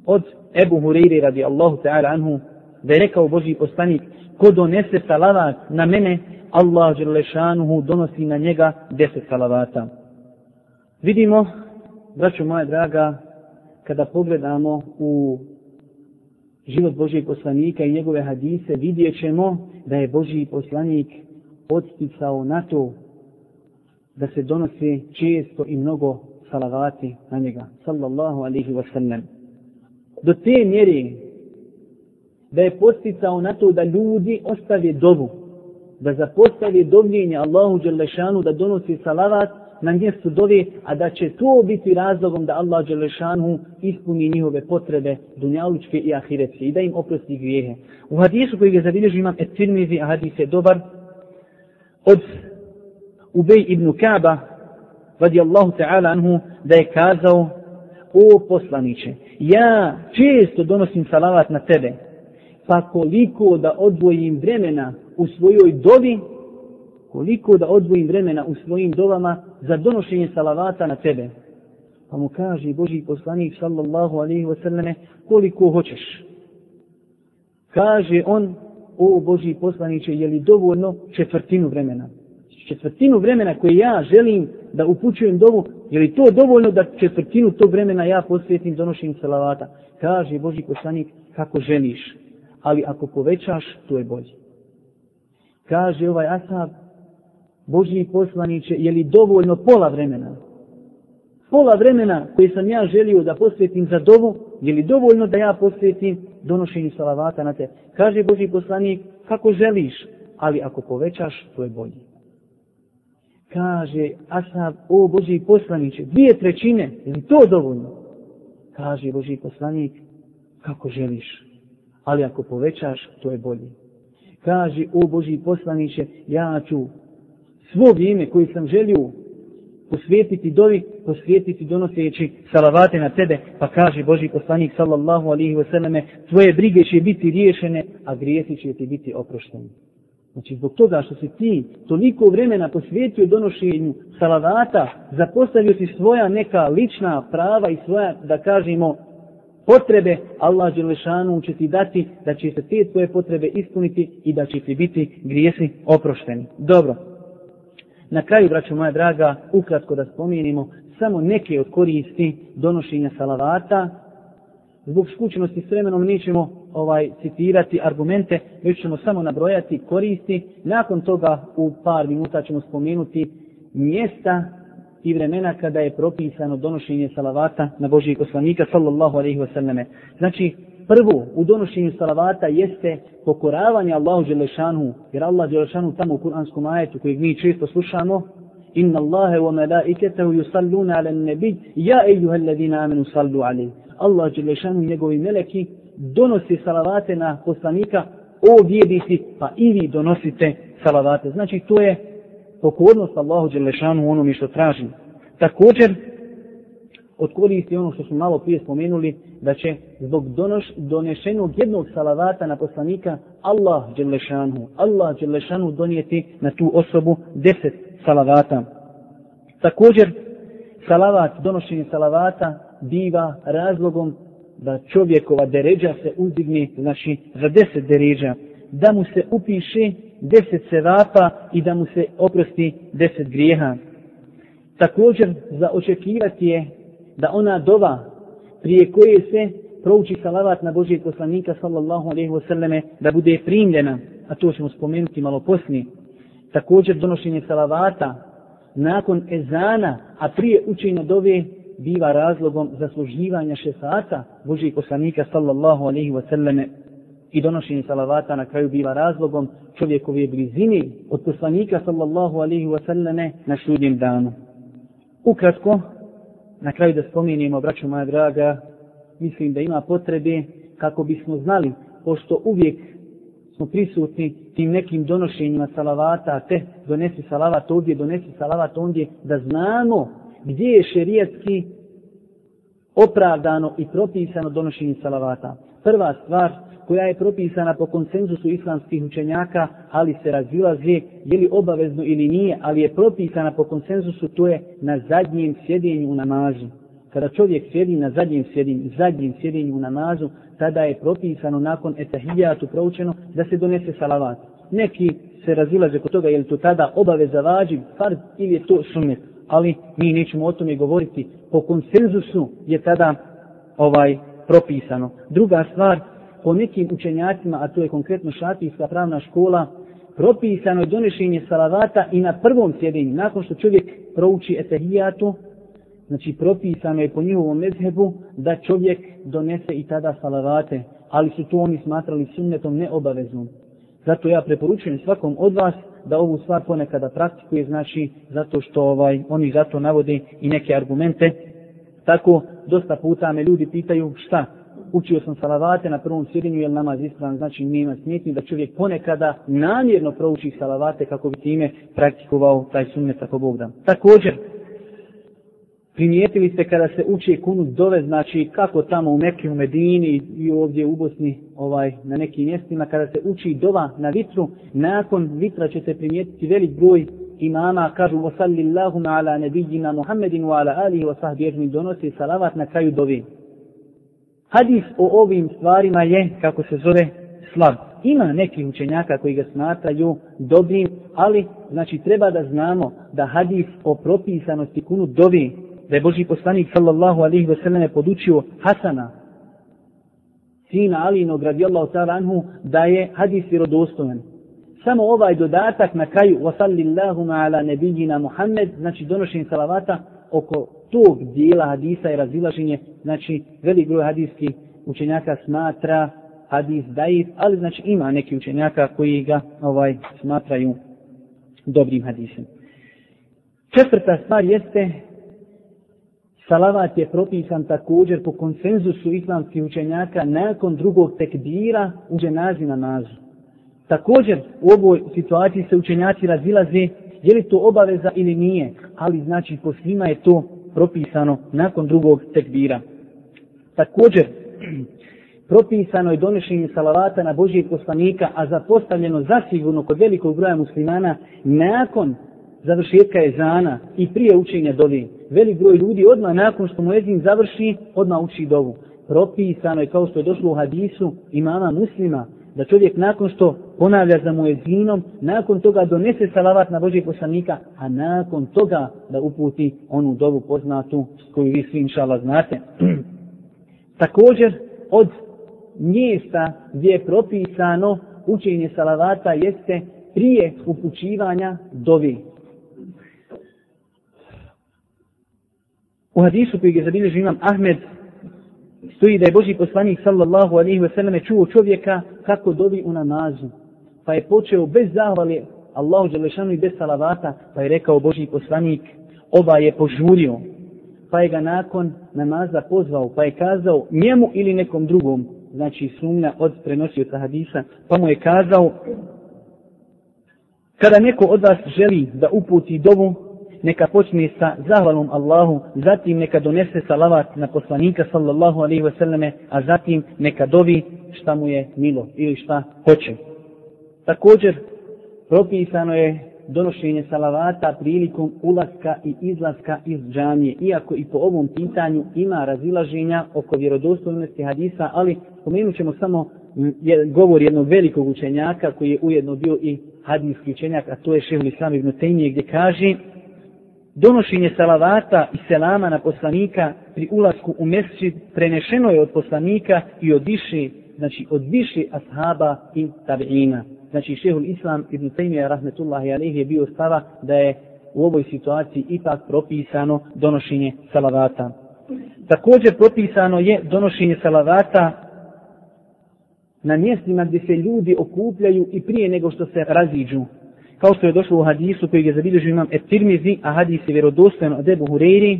od Ebu Hureyri radi Allahu ta'ala anhu, da je rekao Boži poslanik, ko donese salavat na mene, Allah Đerlešanuhu donosi na njega deset salavata. Vidimo, braćo moja draga, kada pogledamo u život Božijeg poslanika i njegove hadise, vidjet ćemo da je Božiji poslanik podsticao na to da se donosi često i mnogo salavati na njega. Sallallahu alihi wasallam. Do te mjeri da je posticao na to da ljudi ostave dovu, da zapostave dovljenje Allahu Đelešanu da donosi salavat na mjestu dove, a da će to biti razlogom da Allah Đelešanu ispuni njihove potrebe dunjalučke i ahiretske i da im oprosti grijehe. U hadisu koji ga zabilježi imam et tirmizi, a hadis je dobar, od Ubej ibn Kaaba radijallahu ta'ala anhu da je kazao o poslaniće ja često donosim salavat na tebe pa koliko da odvojim vremena u svojoj dovi koliko da odvojim vremena u svojim dovama za donošenje salavata na tebe pa mu kaže Boži poslanik sallallahu alaihi wa sallame koliko hoćeš kaže on o Boži poslaniće, je li dovoljno četvrtinu vremena? Četvrtinu vremena koje ja želim da upućujem dovu, je li to dovoljno da četvrtinu tog vremena ja posvetim donošenju salavata? Kaže Boži poslanik, kako želiš, ali ako povećaš, to je bolje. Kaže ovaj Asab, Božji poslaniće, je li dovoljno pola vremena? Pola vremena koje sam ja želio da posvetim za dovu, je li dovoljno da ja posvetim donošenju salavata na te? Kaže Božji poslanik, kako želiš, ali ako povećaš, to je bolje. Kaže Ashab, o Božji poslaniće, dvije trećine, je li to dovoljno? Kaže Božji poslanik, kako želiš, ali ako povećaš, to je bolje. Kaže, o Božji poslaniće, ja ću svo vrijeme koje sam želio posvijetiti dovi, posvijetiti donoseći salavate na tebe, pa kaže Boži poslanik sallallahu alihi wasallame, tvoje brige će biti riješene, a grijesi će ti biti oprošteni. Znači, zbog toga što si ti toliko vremena posvijetio donošenju salavata, zapostavio si svoja neka lična prava i svoja, da kažemo, potrebe, Allah Đelešanu će ti dati da će se te tvoje potrebe ispuniti i da će ti biti grijesi oprošteni. Dobro, Na kraju, braćo moja draga, ukratko da spomenimo samo neke od koristi donošenja salavata. Zbog skućenosti s vremenom nećemo ovaj citirati argumente, već ćemo samo nabrojati koristi. Nakon toga u par minuta ćemo spomenuti mjesta i vremena kada je propisano donošenje salavata na Božijeg poslanika sallallahu alaihi selleme. Znači, prvo u donošenju salavata jeste pokoravanje Allahu Đelešanu, jer Allah Đelešanu tamo u kuranskom ajetu kojeg mi često slušamo, Inna Allahe wa malaiketahu yusalluna ala nebi, ja ejuha alladina amenu sallu ali. Allah Đelešanu i njegovi meleki donosi salavate na poslanika, o vjernici, pa i vi donosite salavate. Znači to je pokornost Allahu Đelešanu onome što traži. Također, od koristi ono što smo malo prije spomenuli, da će zbog donoš, donešenog jednog salavata na poslanika Allah Đelešanu, Allah Đelešanu donijeti na tu osobu deset salavata. Također, salavat, donošenje salavata biva razlogom da čovjekova deređa se uzdigne, znači za deset deređa, da mu se upiše deset sevapa i da mu se oprosti deset grijeha. Također, za očekivati je da ona dova prije koje se prouči salavat na Božijeg poslanika sallallahu alaihi wasallame da bude primljena, a to ćemo spomenuti malo poslije. Također donošenje salavata nakon ezana, a prije učenja dove biva razlogom zasluživanja šefata Božijeg poslanika sallallahu alaihi wasallame i donošenje salavata na kraju biva razlogom čovjekove blizini od poslanika sallallahu alaihi wasallame na sudnjem danu. Ukratko, na kraju da spominjemo, braćo moja draga, mislim da ima potrebe kako bismo znali, pošto uvijek smo prisutni tim nekim donošenjima salavata, te donesi salavat ovdje, donesi salavat ondje, da znamo gdje je šerijetski opravdano i propisano donošenje salavata. Prva stvar koja je propisana po konsenzusu islamskih učenjaka, ali se razilaze, je li obavezno ili nije, ali je propisana po konsenzusu, to je na zadnjem sjedinju u namazu. Kada čovjek sjedi na zadnjem sjedinju, zadnjem sjedinju u namazu, tada je propisano nakon etahijatu proučeno da se donese salavat. Neki se razilaze kod toga je li to tada obaveza vađiv, fard ili je to sunet. Ali mi nećemo o tome govoriti. Po konsenzusu je tada ovaj propisano. Druga stvar, po nekim učenjacima, a to je konkretno šatijska pravna škola, propisano je donešenje salavata i na prvom sjedenju, nakon što čovjek prouči etahijatu, znači propisano je po njihovom mezhebu da čovjek donese i tada salavate, ali su to oni smatrali sunnetom neobaveznom. Zato ja preporučujem svakom od vas da ovu stvar ponekada praktikuje, znači zato što ovaj oni zato navode i neke argumente. Tako dosta puta me ljudi pitaju šta, učio sam salavate na prvom sjedinju, jer namaz ispravan, znači nema smjetni da čovjek ponekada namjerno prouči salavate kako bi time praktikovao taj sunnet tako Bog da. Također, primijetili ste kada se uči kunut dove, znači kako tamo u Mekke, u Medini i ovdje u Bosni, ovaj, na nekim mjestima, kada se uči dova na vitru, nakon vitra ćete primijetiti velik broj imama, kažu وَسَلِّ اللَّهُمَ عَلَى نَبِيِّنَا wa وَعَلَى alihi wa sahbihi donosi salavat na kraju dovi. Hadis o ovim stvarima je, kako se zove, slab. Ima nekih učenjaka koji ga smatraju dobrim, ali znači treba da znamo da hadis o propisanosti kunu dovi da je Boži poslanik sallallahu alihi veselene podučio Hasana, sina Alinog radijallahu ta'ala anhu, da je hadis vjerodostojan. Samo ovaj dodatak na kraju, wasallillahu ala nebijina Muhammed, znači donošenje salavata, oko tog dijela hadisa i razilaženje, znači velik broj hadijskih učenjaka smatra hadis daif, ali znači ima neki učenjaka koji ga ovaj smatraju dobrim hadisom. Četvrta stvar jeste Salavat je propisan također po konsenzusu islamskih učenjaka nakon drugog tekbira u dženazi namazu. Također u ovoj situaciji se učenjaci razilaze je li to obaveza ili nije, ali znači po svima je to propisano nakon drugog tekbira. Također, [CLEARS THROAT] propisano je donošenje salavata na Božijeg poslanika, a zapostavljeno zasigurno kod velikog broja muslimana nakon završetka ezana i prije učenja dovi. Velik broj ljudi odmah nakon što mu ezin završi, odmah uči dovu. Propisano je kao što je došlo u hadisu imama muslima, da čovjek nakon što ponavlja za muezinom, nakon toga donese salavat na Božeg poslanika, a nakon toga da uputi onu dovu poznatu koju vi svi inšala znate. [CLEARS THROAT] Također, od mjesta gdje je propisano učenje salavata jeste prije upućivanja dovi. U hadisu koji je zabilježio imam Ahmed stoji da je Boži poslanik sallallahu alaihi wasallam čuo čovjeka kako dovi u namazu. Pa je počeo bez zahvali Allahu Đelešanu i bez salavata, pa je rekao Boži poslanik, ova je požurio. Pa je ga nakon namaza pozvao, pa je kazao njemu ili nekom drugom, znači sumnja od prenosioca hadisa, pa mu je kazao, kada neko od vas želi da uputi dovu, neka počne sa zahvalom Allahu, zatim neka donese salavat na poslanika sallallahu alaihi ve selleme, a zatim neka dovi šta mu je milo ili šta hoće. Također, propisano je donošenje salavata prilikom ulaska i izlaska iz džamije. Iako i po ovom pitanju ima razilaženja oko vjerodostojnosti hadisa, ali spomenut ćemo samo mm, govor jednog velikog učenjaka koji je ujedno bio i hadijski učenjak, a to je Šehul Islam ibn Tejmije, gdje kaže donošenje salavata i selama na poslanika pri ulasku u mesčid prenešeno je od poslanika i od više, znači od više ashaba i tabiina. Znači šehul Islam ibn Taymiyyah rahmetullahi alaihi je bio stava da je u ovoj situaciji ipak propisano donošenje salavata. Također propisano je donošenje salavata na mjestima gdje se ljudi okupljaju i prije nego što se raziđu kao što je došlo u hadisu koji je zabilježio imam Etirmizi, a hadis je vjerodostojan od Ebu Hureyri,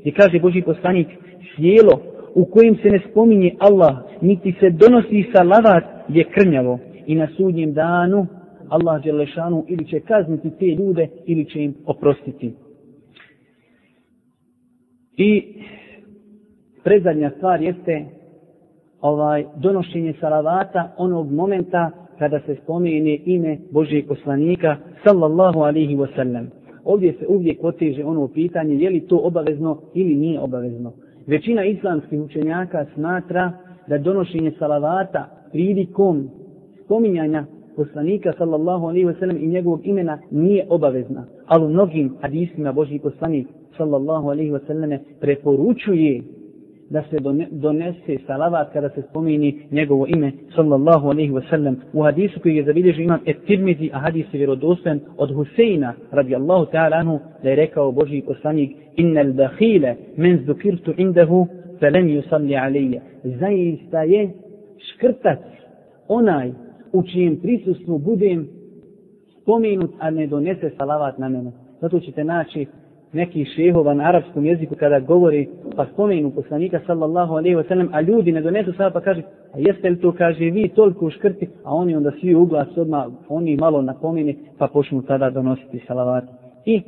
gdje kaže Boži poslanik, sjelo u kojem se ne spominje Allah, niti se donosi salavat, je krnjavo. I na sudnjem danu Allah Đelešanu ili će kazniti te ljude ili će im oprostiti. I predzadnja stvar jeste ovaj donošenje salavata onog momenta kada se spomene ime Božijeg poslanika sallallahu alaihi wasallam. Ovdje se uvijek poteže ono pitanje je li to obavezno ili nije obavezno. Većina islamskih učenjaka smatra da donošenje salavata prilikom spominjanja poslanika sallallahu alaihi wa sallam i njegovog imena nije obavezna. Ali u mnogim hadisima Božji poslanik sallallahu alaihi wa sallam preporučuje da se donese salavat kada se spomeni njegovo ime sallallahu alaihi wa sallam u hadisu koji je zabilježio imam et tirmizi a hadis je vjerodostan od Huseina radijallahu ta'ala anhu da je rekao Boži poslanik innal bakhile men zukirtu indahu felem yusalli alaihi zaista je škrtac onaj u čijem prisustvu budem spomenut, a ne donese salavat na mene. Zato ćete naći neki šehova na arapskom jeziku kada govori pa spomenu poslanika sallallahu alaihi wa sallam, a ljudi ne donesu salavat pa kaže, a jeste li to, kaže, vi toliko škrti, a oni onda svi u glas odmah, oni malo napomeni, pa počnu tada donositi salavat. I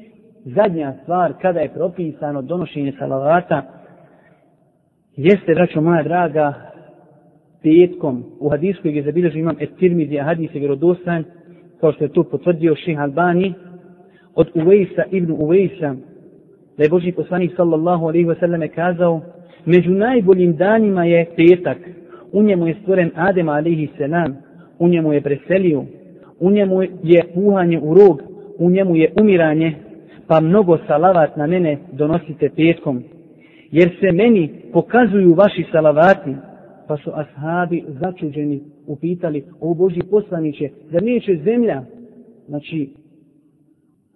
zadnja stvar, kada je propisano donošenje salavata, jeste, braćo moja draga, petkom u hadisku je zabilježio imam Estirmizi, a hadis je vjerodostan, kao što je to potvrdio Ših Albani, od Uvejsa ibn Uvejsa, da je Boži poslanik sallallahu alaihi wa sallam kazao, među najboljim danima je petak, u njemu je stvoren Adem alaihi selam, u njemu je preselio, u njemu je puhanje u rog, u njemu je umiranje, pa mnogo salavat na mene donosite petkom, jer se meni pokazuju vaši salavati, pa su ashabi začuđeni upitali o Boži poslaniće, da neće zemlja, znači,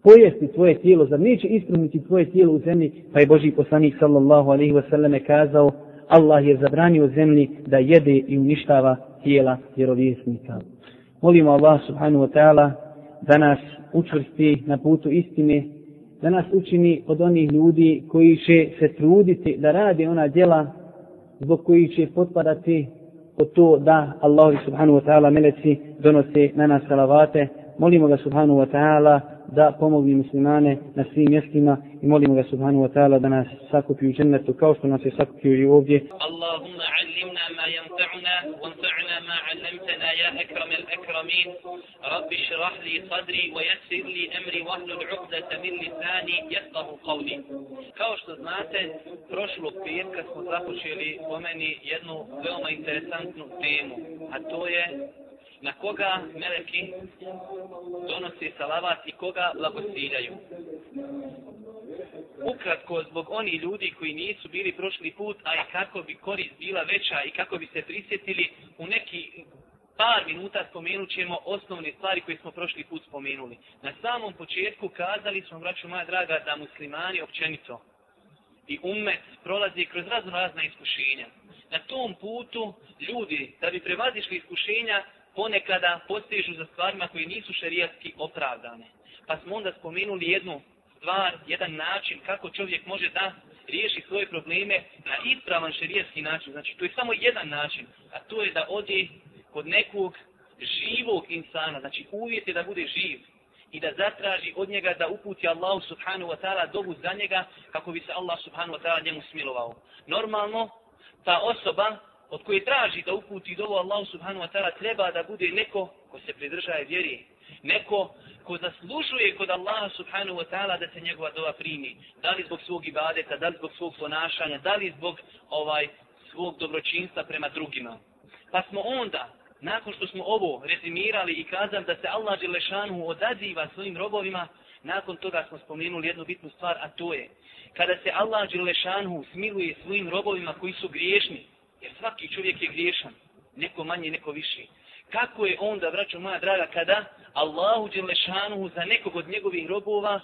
pojesti tvoje tijelo, zar neće ispuniti tvoje tijelo u zemlji, pa je Boži poslanik sallallahu alaihi wasallam kazao, Allah je zabranio zemlji da jede i uništava tijela vjerovjesnika. Molimo Allah subhanahu wa ta'ala da nas učvrsti na putu istine, da nas učini od onih ljudi koji će se truditi da radi ona djela zbog koji će potpadati od to da Allah subhanahu wa ta'ala meleci donose na nas salavate. Molimo ga subhanahu wa ta'ala da pomogne muslimane na svim mjestima i molimo ga subhanahu wa ta'ala da nas sakupi u džennetu kao što nas je sakupio i ovdje. Allahumma allimna ma yanfa'una wanfa'na ma 'allamtana ya akram al-akramin. Rabbi shrah li sadri wa yassir li amri wa hlul 'uqdatan min lisani yafqahu qawli. Kao što znate, prošlog petka smo započeli po meni jednu veoma interesantnu temu, a to je na koga meleki donose salavat i koga blagosiljaju. Ukratko, zbog oni ljudi koji nisu bili prošli put, a i kako bi korist bila veća i kako bi se prisjetili, u neki par minuta spomenut ćemo osnovne stvari koje smo prošli put spomenuli. Na samom početku kazali smo, braću moja draga, da muslimani općenito i umet prolazi kroz razno razna iskušenja. Na tom putu ljudi, da bi prevazišli iskušenja, ponekada postižu za stvarima koje nisu šerijatski opravdane. Pa smo onda spomenuli jednu stvar, jedan način kako čovjek može da riješi svoje probleme na ispravan šerijatski način. Znači, to je samo jedan način, a to je da ode kod nekog živog insana, znači uvjet je da bude živ i da zatraži od njega da uputi Allahu subhanahu wa ta'ala dobu za njega kako bi se Allah subhanahu wa ta'ala njemu smilovao. Normalno, ta osoba od koje traži da uputi dovu Allahu subhanahu wa ta'ala treba da bude neko ko se pridržaje vjeri. Neko ko zaslužuje kod Allaha subhanahu wa ta'ala da se njegova dova primi. Da li zbog svog ibadeta, da li zbog svog ponašanja, da li zbog ovaj svog dobročinstva prema drugima. Pa smo onda, nakon što smo ovo rezimirali i kazam da se Allah Đelešanu odaziva svojim robovima, nakon toga smo spomenuli jednu bitnu stvar, a to je kada se Allah Đelešanu smiluje svojim robovima koji su griješni, Jer svaki čovjek je griješan. Neko manje, neko više. Kako je onda, braćo moja draga, kada Allahu Đelešanu za nekog od njegovih robova,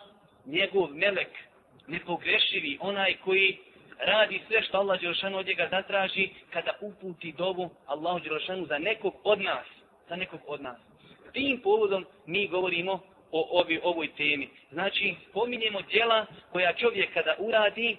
njegov melek, nepogrešivi, onaj koji radi sve što Allah Đelešanu od njega zatraži, kada uputi dovu Allahu Đelešanu za nekog od nas. Za nekog od nas. Tim povodom mi govorimo o ovi, ovoj temi. Znači, pominjemo djela koja čovjek kada uradi,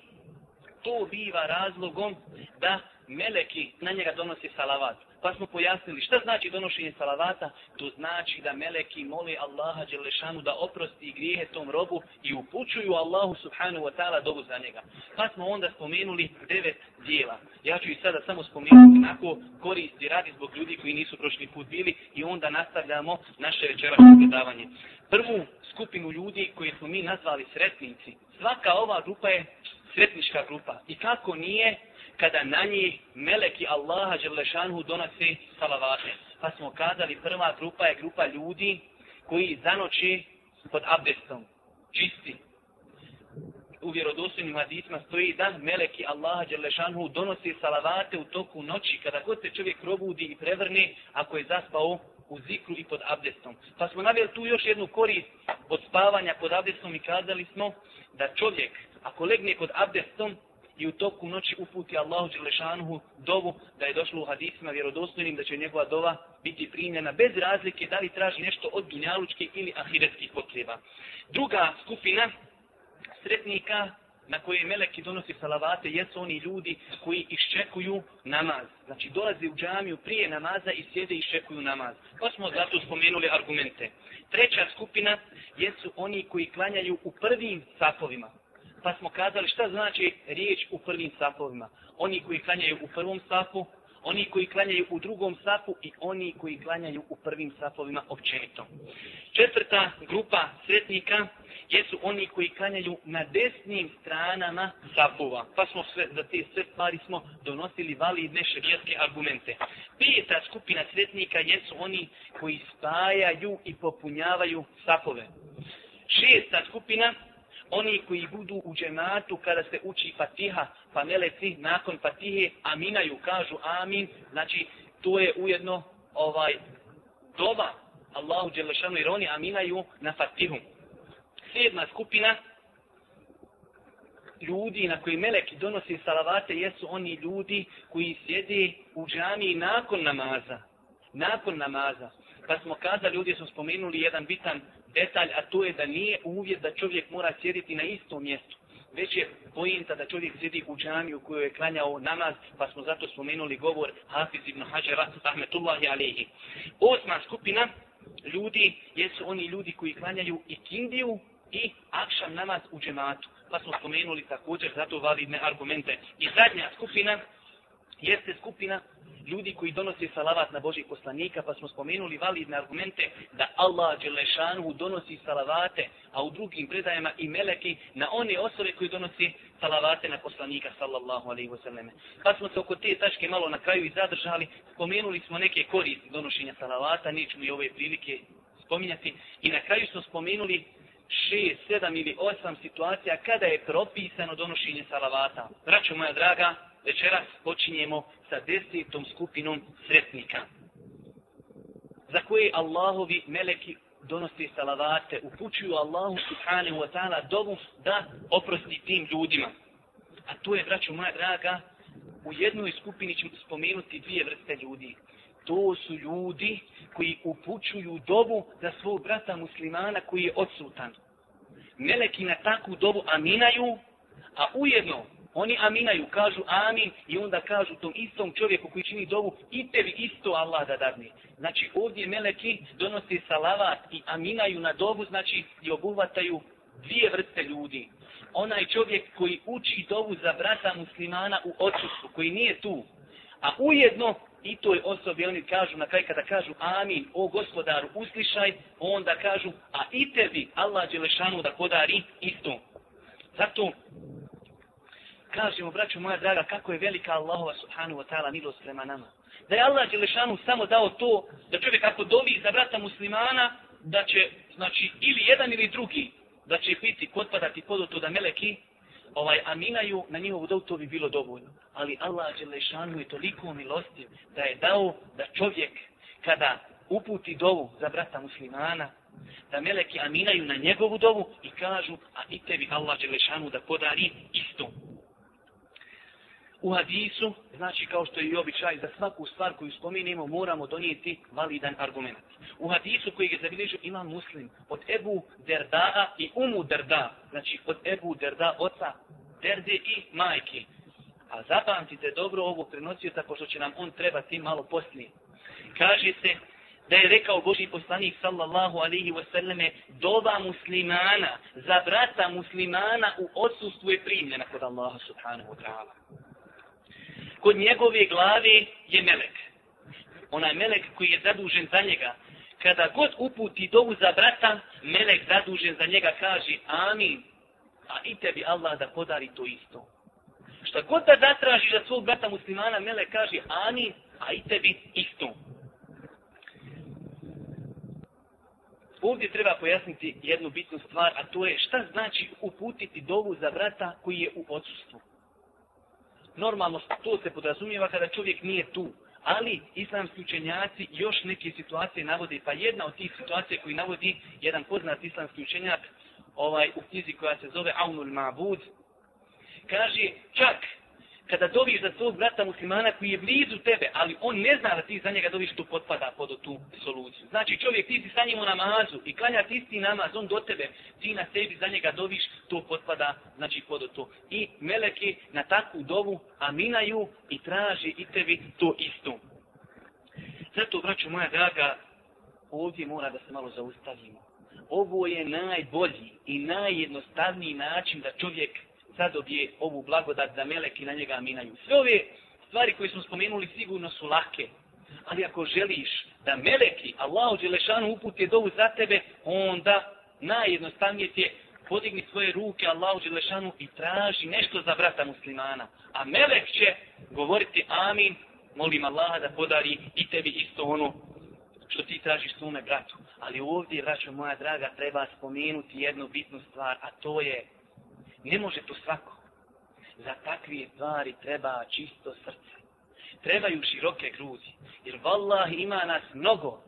to biva razlogom da meleki na njega donosi salavat. Pa smo pojasnili šta znači donošenje salavata. To znači da meleki moli Allaha Đelešanu da oprosti grijehe tom robu i upućuju Allahu Subhanahu wa ta'ala dobu za njega. Pa smo onda spomenuli devet dijela. Ja ću i sada samo spomenuti nako koristi radi zbog ljudi koji nisu prošli put bili i onda nastavljamo naše večerašnje predavanje. Prvu skupinu ljudi koji smo mi nazvali sretnici. Svaka ova grupa je sretnička grupa. I kako nije kada na njih meleki Allaha Đerlešanhu donose salavate. Pa smo kazali, prva grupa je grupa ljudi koji zanoći pod abdestom, čisti. U vjerodostojnim hadisma stoji da meleki Allaha Đerlešanhu donose salavate u toku noći kada god se čovjek probudi i prevrne ako je zaspao u zikru i pod abdestom. Pa smo navjeli tu još jednu korist od spavanja pod abdestom i kazali smo da čovjek ako legne pod abdestom i u toku noći uputi Allahu Đelešanuhu dovu da je došlo u hadisima vjerodostojnim da će njegova dova biti primljena bez razlike da li traži nešto od dunjalučke ili ahiretskih potreba. Druga skupina sretnika na koje meleki donosi salavate jesu oni ljudi koji iščekuju namaz. Znači dolaze u džamiju prije namaza i sjede i iščekuju namaz. Pa smo zato spomenuli argumente. Treća skupina jesu oni koji klanjaju u prvim sapovima pa smo kazali šta znači riječ u prvim safovima. Oni koji klanjaju u prvom safu, oni koji klanjaju u drugom safu i oni koji klanjaju u prvim safovima općenito. Četvrta grupa sretnika jesu oni koji klanjaju na desnim stranama safova. Pa smo sve, za te sve stvari smo donosili validne šarijatske argumente. Peta skupina sretnika jesu oni koji spajaju i popunjavaju safove. Šesta skupina oni koji budu u džematu kada se uči fatiha, pa meleci nakon fatihe aminaju, kažu amin, znači to je ujedno ovaj doba Allahu Đelešanu jer oni aminaju na fatihu. Sedma skupina ljudi na koji meleki donosi salavate jesu oni ljudi koji sjede u džami nakon namaza. Nakon namaza. Pa smo kazali, ljudi smo spomenuli jedan bitan detalj, a to je da nije uvjet da čovjek mora sjediti na istom mjestu. Već je pojenta da čovjek sjedi u džami u kojoj je klanjao namaz, pa smo zato spomenuli govor Hafiz ibn Hađara, rahmetullahi alihi. Osma skupina ljudi jesu oni ljudi koji klanjaju i kindiju i akšam namaz u džematu. Pa smo spomenuli također zato validne argumente. I zadnja skupina jeste skupina ljudi koji donose salavat na Božih poslanika, pa smo spomenuli validne argumente da Allah Đelešanu donosi salavate, a u drugim predajama i meleki na one osobe koji donosi salavate na poslanika, sallallahu alaihi wasallam. Pa smo se oko te tačke malo na kraju i zadržali, spomenuli smo neke koristi donošenja salavata, nećemo i ove prilike spominjati, i na kraju smo spomenuli šest, sedam ili osam situacija kada je propisano donošenje salavata. Braćo moja draga, večeras počinjemo sa desetom skupinom sretnika. Za koje Allahovi meleki donosi salavate, upućuju Allahu subhanahu wa ta'ala dovu da oprosti tim ljudima. A to je, braćo moja draga, u jednoj skupini ćemo spomenuti dvije vrste ljudi. To su ljudi koji upućuju dovu za svog brata muslimana koji je odsutan. Meleki na takvu dovu aminaju, a ujedno Oni aminaju, kažu amin i onda kažu tom istom čovjeku koji čini dovu i tebi isto Allah da dadne. Znači ovdje meleki donose salavat i aminaju na dovu, znači i obuhvataju dvije vrste ljudi. Onaj čovjek koji uči dovu za brata muslimana u odsustvu, koji nije tu, a ujedno i toj osobi oni kažu na kraj kada kažu amin, o gospodaru uslišaj, onda kažu a i tebi Allah Đelešanu da podari isto. Zato kažemo, braćo moja draga, kako je velika Allahova subhanahu wa ta'ala milost prema nama. Da je Allah Đelešanu samo dao to, da čovjek ako dovi za brata muslimana, da će, znači, ili jedan ili drugi, da će biti potpadati pod to da meleki ovaj, aminaju na njihovu dovu, to bi bilo dovoljno. Ali Allah Đelešanu je toliko milostiv da je dao da čovjek kada uputi dovu za brata muslimana, da meleki aminaju na njegovu dovu i kažu, a i tebi Allah Đelešanu da podari istu u hadisu, znači kao što je i običaj, za svaku stvar koju spominimo moramo donijeti validan argument. U hadisu koji je zabilježio imam muslim od Ebu Derdaa i Umu Derda, znači od Ebu Derda, oca Derde i majke. A zapamtite dobro ovog prenosioca, pošto će nam on trebati malo poslije. Kaže se da je rekao Boži poslanik sallallahu alihi wasallame doba muslimana za brata muslimana u odsustvu je primljena kod Allaha subhanahu wa ta'ala. Kod njegove glave je melek. Onaj melek koji je zadužen za njega. Kada god uputi dovu za brata, melek zadužen za njega kaže amin. A i tebi Allah da podari to isto. Šta god da zatražiš za svog brata muslimana, melek kaže amin, a i tebi isto. Ovdje treba pojasniti jednu bitnu stvar, a to je šta znači uputiti dovu za brata koji je u odsustvu. Normalno to se podrazumijeva kada čovjek nije tu, ali islamski učenjaci još neke situacije navode, pa jedna od tih situacija koji navodi jedan poznat islamski učenjak ovaj, u knjizi koja se zove Aunul Ma'bud, kaže čak kada doviš za svog brata muslimana koji je blizu tebe, ali on ne zna da ti za njega doviš, tu potpada pod tu soluciju. Znači čovjek ti si sa njim u namazu i klanja ti isti namaz, on do tebe, ti na sebi za njega doviš, to potpada znači pod to. I meleki na takvu dovu aminaju i traži i tebi to isto. Zato, braću moja draga, ovdje mora da se malo zaustavimo. Ovo je najbolji i najjednostavniji način da čovjek zadobije ovu blagodat da meleki na njega minaju. Sve ove stvari koje smo spomenuli sigurno su lake. Ali ako želiš da meleki Allahu Đelešanu upute dovu za tebe, onda najjednostavnije ti je podigni svoje ruke Allahu Đelešanu i traži nešto za brata muslimana. A melek će govoriti amin, molim Allaha da podari i tebi isto ono što ti tražiš svome bratu. Ali ovdje, braćo moja draga, treba spomenuti jednu bitnu stvar, a to je Ne može to svako. Za takve stvari treba čisto srce. Trebaju široke grudi. Jer vallah ima nas mnogo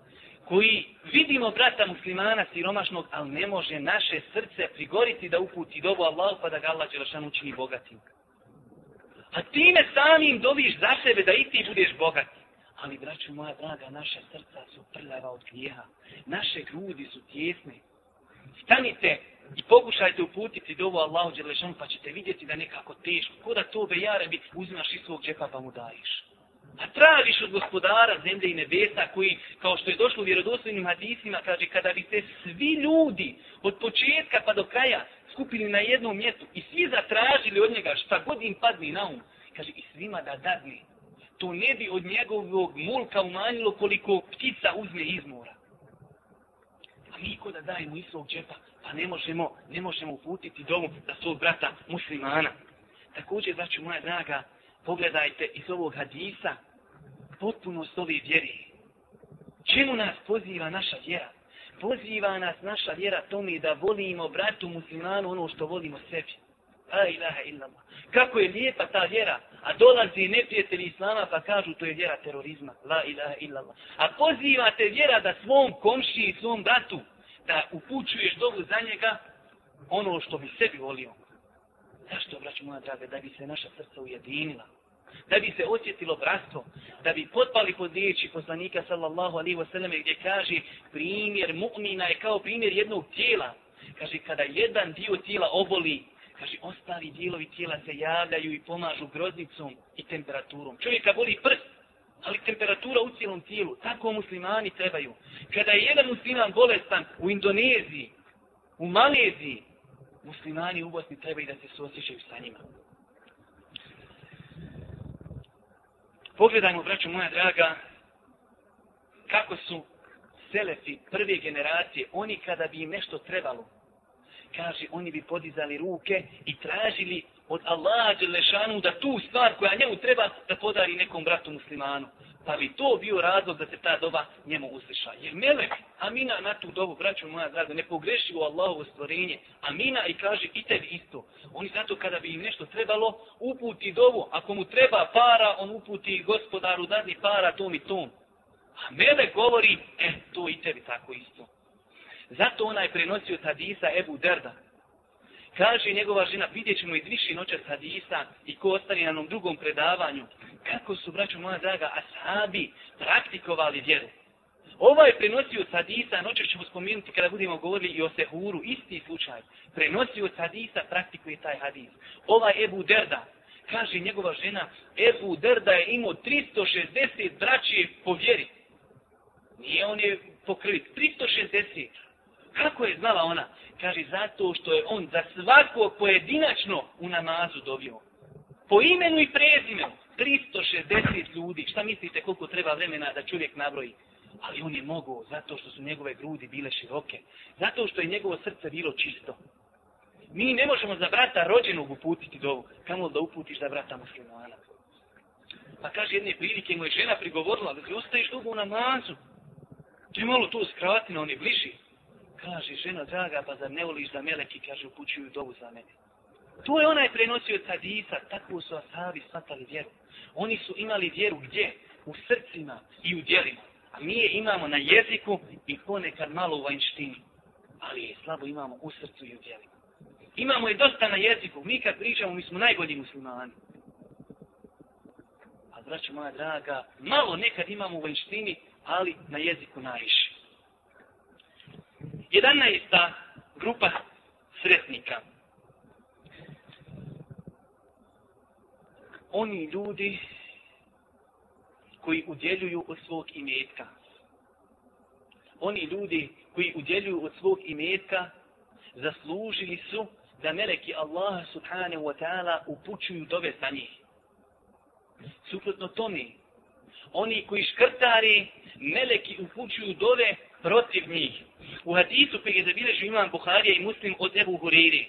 koji vidimo brata muslimana siromašnog, ali ne može naše srce prigoriti da uputi dobu Allah pa da ga Allah Đelešan učini bogatim. A time samim doviš za sebe da i ti budeš bogat. Ali, braću moja draga, naše srca su prljava od grijeha. Naše grudi su tjesne. Stanite i pokušajte uputiti dovu Allahu Đelešanu pa ćete vidjeti da nekako teško. Ko da to be jarebi uzmaš iz svog džepa pa mu daješ. A tražiš od gospodara zemlje i nebesa koji, kao što je došlo u vjerodostojnim hadisima, kaže kada bi se svi ljudi od početka pa do kraja skupili na jednom mjestu i svi zatražili od njega šta god im padne na um, kaže i svima da dadne, to ne bi od njegovog mulka umanjilo koliko ptica uzme iz mora niko da dajemo iz svog džepa, pa ne možemo, ne možemo uputiti domu za svog brata muslimana. Također, znači moja draga, pogledajte iz ovog hadisa potpunost ove vjeri. Čemu nas poziva naša vjera? Poziva nas naša vjera tome da volimo bratu muslimanu ono što volimo sebi. La ilaha illallah. Kako je lijepa ta vjera, a dolazi neprijatelji islama pa kažu to je vjera terorizma. La ilaha illallah. A pozivate vjera da svom komši i svom bratu da upućuješ dobu za njega ono što bi sebi volio. Zašto, braću moja draga, da bi se naša srca ujedinila? Da bi se osjetilo bratstvo, da bi potpali pod riječi poslanika sallallahu alaihi wasallam gdje kaže primjer mu'mina je kao primjer jednog tijela. Kaže, kada jedan dio tijela oboli, kaže, ostali dijelovi tijela se javljaju i pomažu groznicom i temperaturom. Čovjeka boli prst, ali temperatura u cijelom tijelu. Tako muslimani trebaju. Kada je jedan musliman bolestan u Indoneziji, u Maleziji, muslimani u Bosni trebaju da se suosjećaju sa njima. Pogledajmo, braćo moja draga, kako su selefi prve generacije, oni kada bi im nešto trebalo, kaže, oni bi podizali ruke i tražili od Allaha Đelešanu da tu stvar koja njemu treba da podari nekom bratu muslimanu. Pa bi to bio razlog da se ta doba njemu usliša. Jer melek, amina na tu dobu, braću moja draga, ne pogreši u Allahovo stvorenje. Amina i kaže i tebi isto. Oni zato kada bi im nešto trebalo, uputi dovu. Ako mu treba para, on uputi gospodaru dadni para tom i tom. A melek govori, e, to i tebi tako isto. Zato onaj prenosio hadisa Ebu Derda. Kaže njegova žena, vidjet ćemo iz više noća hadisa i ko ostane na onom drugom predavanju. Kako su, braćo moja draga, ashabi praktikovali vjeru. Ovaj prenosio hadisa, noće ćemo spomenuti kada budemo govorili i o sehuru, isti slučaj. Prenosio hadisa, praktikuje taj hadis. Ovaj Ebu Derda, kaže njegova žena, Ebu Derda je imao 360 braće po vjeri. Nije on je pokrit, 360. Kako je znala ona? Kaže, zato što je on za svakog pojedinačno u namazu dobio. Po imenu i prezimenu. 360 ljudi. Šta mislite koliko treba vremena da čovjek nabroji? Ali on je mogao zato što su njegove grudi bile široke. Zato što je njegovo srce bilo čisto. Mi ne možemo za brata rođenog uputiti dovu. Kamo da uputiš za brata muslimana? Pa kaže jedne prilike, je žena prigovorila, da ti ostaješ dugo u namazu. Ti malo to skrati na oni bliži. Kaže, žena draga, pa zar ne voliš da meleki, kaže, upućuju dovu za mene. To je onaj prenosio hadisa, tako su asabi shvatali vjeru. Oni su imali vjeru gdje? U srcima i u djelima. A mi je imamo na jeziku i ponekad malo u vanjštini. Ali je slabo imamo u srcu i u djelima. Imamo je dosta na jeziku. Mi kad pričamo, mi smo najbolji muslimani. A braćo moja draga, malo nekad imamo u vanjštini, ali na jeziku najviše. 11. grupa sretnika. Oni ljudi koji udjeljuju od svog imetka. Oni ljudi koji udjeljuju od svog imetka zaslužili su da meleki Allaha subhanahu wa ta'ala upućuju dove sa njih. Suprotno tome, oni koji škrtari, meleki upućuju dove protiv njih. U hadisu koji je zabilježio imam Buharija i muslim od Ebu Hureyri,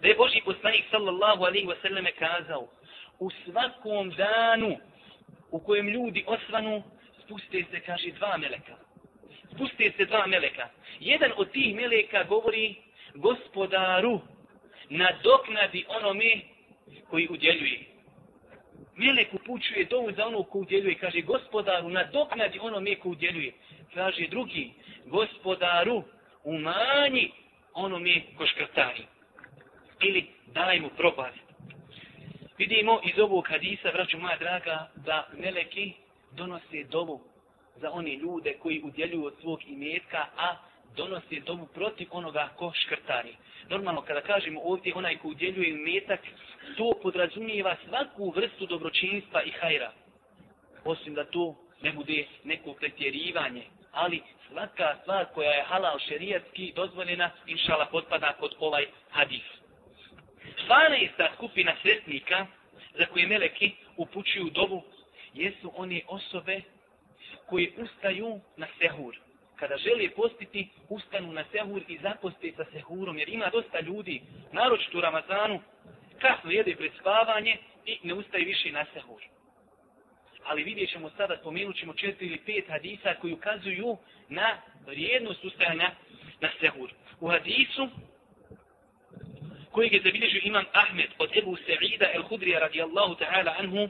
da je Boži poslanik sallallahu alaihi wa sallam kazao, u svakom danu u kojem ljudi osvanu, spuste se, kaže, dva meleka. Spuste se dva meleka. Jedan od tih meleka govori gospodaru, nadoknadi onome koji udjeljuje. Melek upućuje dovu za ono ko udjeljuje. Kaže, gospodaru, nadoknadi onome ko udjeljuje. Kaže drugi, gospodaru, umanji onome ko škrtari. Ili daj mu propast. Vidimo iz ovog hadisa, vraću moja draga, da meleki donose dovu za one ljude koji udjeljuju od svog imetka, a donosi dovu protiv onoga ko škrtari. Normalno, kada kažemo ovdje onaj ko udjeljuje imetak, to podrazumijeva svaku vrstu dobročinstva i hajra. Osim da to ne bude neko pretjerivanje, ali svaka stvar koja je halal šerijatski dozvoljena, inšala, potpada pod ovaj hadis. 12. skupina sretnika za koje meleki upućuju dobu jesu one osobe koje ustaju na sehur. Kada žele postiti, ustanu na sehur i zaposte sa sehurom. Jer ima dosta ljudi, naročito u Ramazanu, kasno jede pred spavanje i ne ustaje više na sehur. Ali vidjet ćemo sada, spomenut ćemo četiri ili pet hadisa koji ukazuju na vrijednost ustajanja na sehur. U hadisu kojeg je zabilježio imam Ahmed od Ebu Sa'ida el-Hudrija radijallahu ta'ala anhu,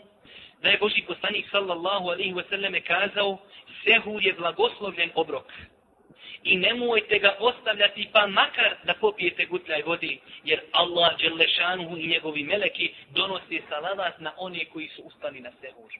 da je Boži poslanik sallallahu alaihi wa sallam kazao, sehur je blagoslovljen obrok. I nemojte ga ostavljati pa makar da popijete gutljaj vodi, jer Allah Đelešanuhu i njegovi meleki donose salavat na one koji su ustali na sehur.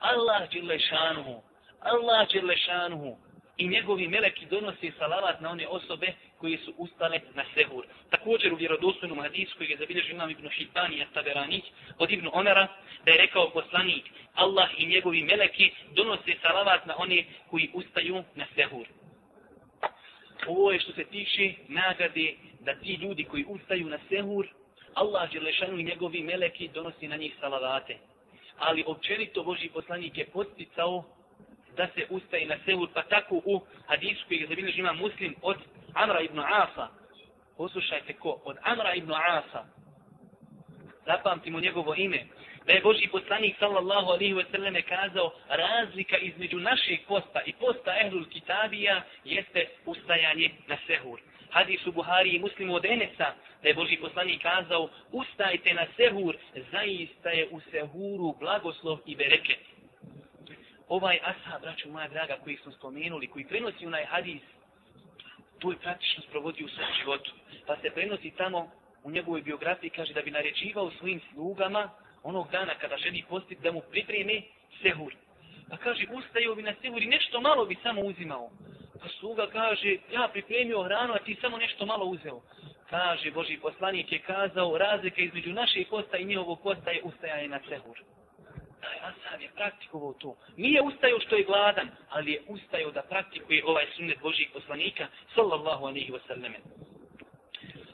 Allah Đelešanuhu, Allah Đelešanuhu i njegovi meleki donose salavat na one osobe koji su ustale na sehur. Također u vjerodostojnom hadisu koji je zabilježio imam Ibn Hibani i Taberanić od Ibn Omera da je rekao poslanik Allah i njegovi meleki donose salavat na one koji ustaju na sehur. Ovo je što se tiče nagrade da ti ljudi koji ustaju na sehur Allah Đelešanu i njegovi meleki donosi na njih salavate. Ali općenito Boži poslanik je posticao da se ustaje na sehur, pa tako u hadisu koji je zabilježi ima muslim od Amra ibn Asa, poslušajte ko, od Amra ibn Asa, zapamtimo njegovo ime, da je Boži poslanik sallallahu alihi ve selleme kazao razlika između našeg posta i posta ehlul kitabija jeste ustajanje na sehur. Hadis u Buhari i muslimu od Enesa, da je Boži poslanik kazao ustajte na sehur, zaista je u sehuru blagoslov i bereket. Ovaj ashab, braću moja draga, koji smo spomenuli, koji prenosi onaj hadis to je praktično sprovodio u svom životu. Pa se prenosi tamo u njegovoj biografiji, kaže da bi naređivao svojim slugama onog dana kada želi postiti da mu pripremi sehur. Pa kaže, ustaju bi na sehuri, nešto malo bi samo uzimao. Pa sluga kaže, ja pripremio hranu, a ti samo nešto malo uzeo. Kaže, Boži poslanik je kazao, razlika između naše posta i njihovog posta je ustajanje na sehur. Taj ashab je praktikovao to. Nije ustajao što je gladan, ali je ustajao da praktikuje ovaj sunnet Božih poslanika, sallallahu alaihi wasallam.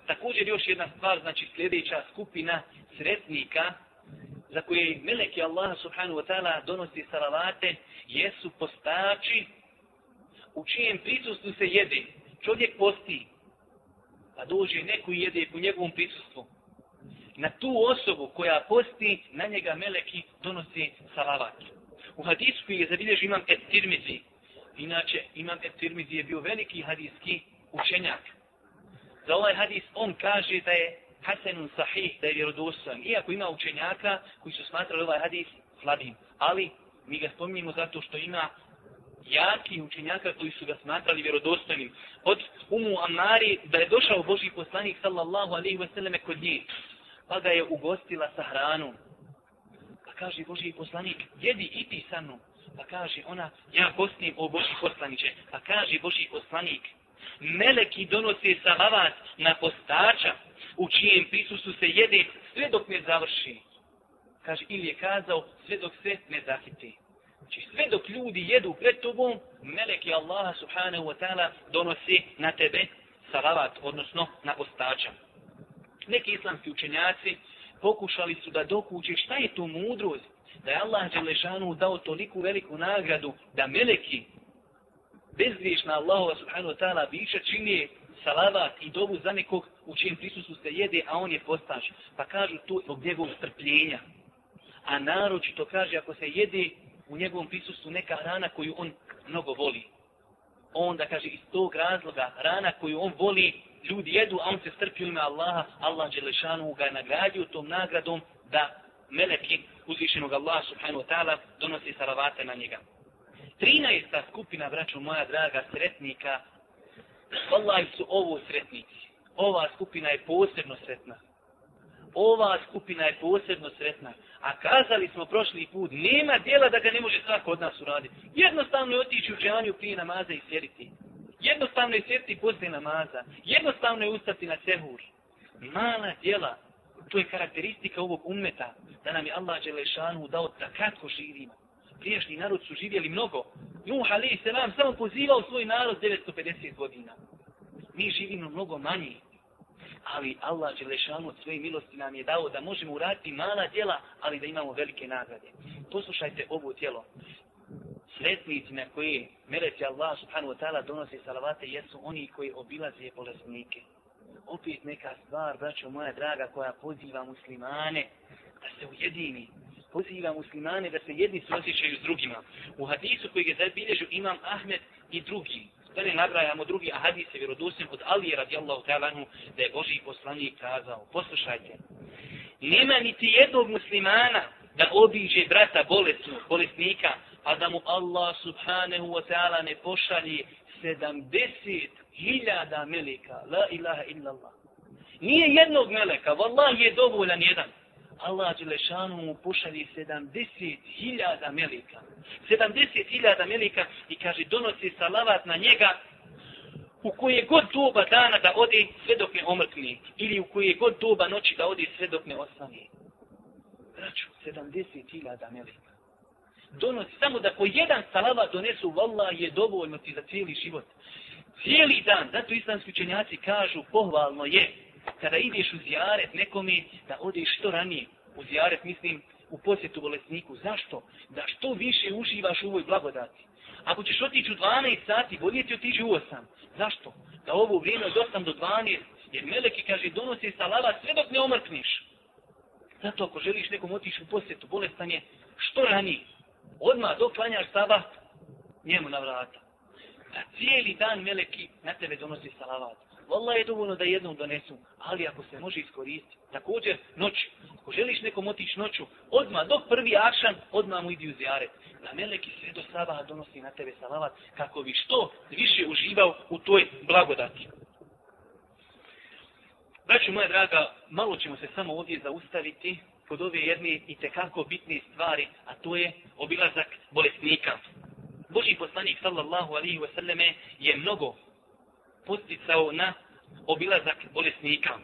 Također još jedna stvar, znači sljedeća skupina sretnika, za koje meleki Allah subhanahu wa ta'ala donosi salavate, jesu postači u čijem prisustvu se jede. Čovjek posti, pa dođe neko i jede po njegovom prisustvu. Na tu osobu koja posti, na njega meleki donosi salavat. U hadisu koji je zabilježi imam et tirmizi. Inače, imam et tirmizi je bio veliki hadijski učenjak. Za ovaj hadis on kaže da je Hasanun sahih, da je vjerodostojan. Iako ima učenjaka koji su smatrali ovaj hadis slabim. Ali mi ga spominjemo zato što ima jaki učenjaka koji su ga smatrali vjerodostojnim. Od Umu Amari da je došao Boži poslanik sallallahu alaihi wasallam kod njih. Pa ga je ugostila sa hranom. Pa kaže Boži poslanik, jedi i ti sa mnom. Pa kaže ona, ja postim o Boži poslaniće. Pa kaže Boži poslanik, meleki donose salavat na postača u čijem prisustu se jede sve dok ne završi. Kaže, ili je kazao, sve dok se ne zahiti. Znači sve dok ljudi jedu pred tobom, meleki Allaha subhanahu wa ta'ala donosi na tebe salavat, odnosno na postača. Neki islamski učenjaci pokušali su da dokuće šta je to mudrost, da je Allah Đelešanu dao toliku veliku nagradu, da meleki bezgriješna Allahova subhanahu wa ta'ala bića čini salavat i dobu za nekog u čijem prisustvu se jede, a on je postač. Pa kažu to zbog njegovog strpljenja. A naročito kaže ako se jede u njegovom prisustvu neka hrana koju on mnogo voli. Onda kaže iz tog razloga hrana koju on voli ljudi jedu, a on se strpi u ime Allaha, Allah Đelešanu ga je nagradio tom nagradom da meleki uzvišenog Allaha subhanahu wa ta'ala donosi salavate na njega. 13. skupina, braćo moja draga, sretnika, Allah su ovo sretnici. Ova skupina je posebno sretna. Ova skupina je posebno sretna. A kazali smo prošli put, nema dijela da ga ne može svako od nas uraditi. Jednostavno je otići u džanju prije namaza i sjediti. Jednostavno je sjeti poslije namaza. Jednostavno je ustati na sehur. Mala djela. to je karakteristika ovog ummeta, da nam je Allah Đelešanu dao da kratko živimo. Priješnji narod su živjeli mnogo. Nuh Ali se nam samo pozivao svoj narod 950 godina. Mi živimo mnogo manje. ali Allah Đelešanu od svoje milosti nam je dao da možemo uraditi mala djela, ali da imamo velike nagrade. Poslušajte ovo djelo. Sretnici na koje meleci Allah subhanahu wa ta'ala donose salavate jesu oni koji obilaze bolesnike. Opet neka stvar, braćo moja draga, koja poziva muslimane da se ujedini. Poziva muslimane da se jedni suosjećaju s drugima. U hadisu koji je zabilježu imam Ahmed i drugi, da ne nabrajamo drugi ahadise vjerodosnim od Alije radijallahu ta'ala da je Boži poslanik kazao, poslušajte, nema niti jednog muslimana da obiđe brata bolesnog, bolesnika, a da mu Allah subhanahu wa ta'ala ne pošalje sedamdeset hiljada meleka, la ilaha illallah. Nije jednog meleka, vallah je dovoljan jedan. Allah Đelešanu mu pošalje 70.000 melika. 70.000 melika i kaže donosi salavat na njega u koje god doba dana da ode sve dok ne omrkne. Ili u koje god doba noći da ode sve dok ne osvane. Braću, 70.000 melika. Donosi samo da po jedan salavat donesu, vallah je dovoljno ti za cijeli život. Cijeli dan, zato islamski učenjaci kažu, pohvalno je, kada ideš u zijaret nekome, da odeš što ranije. U zijaret, mislim, u posjetu bolesniku. Zašto? Da što više uživaš u ovoj blagodati. Ako ćeš otići u 12 sati, bolje ti otići u 8. Zašto? Da ovo vrijeme od 8 do 12, jer Meleki kaže, donosi salava sve dok ne omrkniš. Zato ako želiš nekom otići u posjetu bolestanje, što ranije? Odmah dok klanjaš sabah, njemu na vrata. A cijeli dan Meleki na tebe donosi salavat. Valla je dovoljno da jednom donesu, ali ako se može iskoristiti, također noć, ako želiš nekom otići noću, odmah, dok prvi akšan, odmah mu idi u zijaret. Da meleki sve do sabaha donosi na tebe salavat, kako bi što više uživao u toj blagodati. Braću moja draga, malo ćemo se samo ovdje zaustaviti kod ove jedne i tekako bitne stvari, a to je obilazak bolesnika. Boži poslanik sallallahu alaihi wasallame je mnogo posticao na obilazak bolesnika.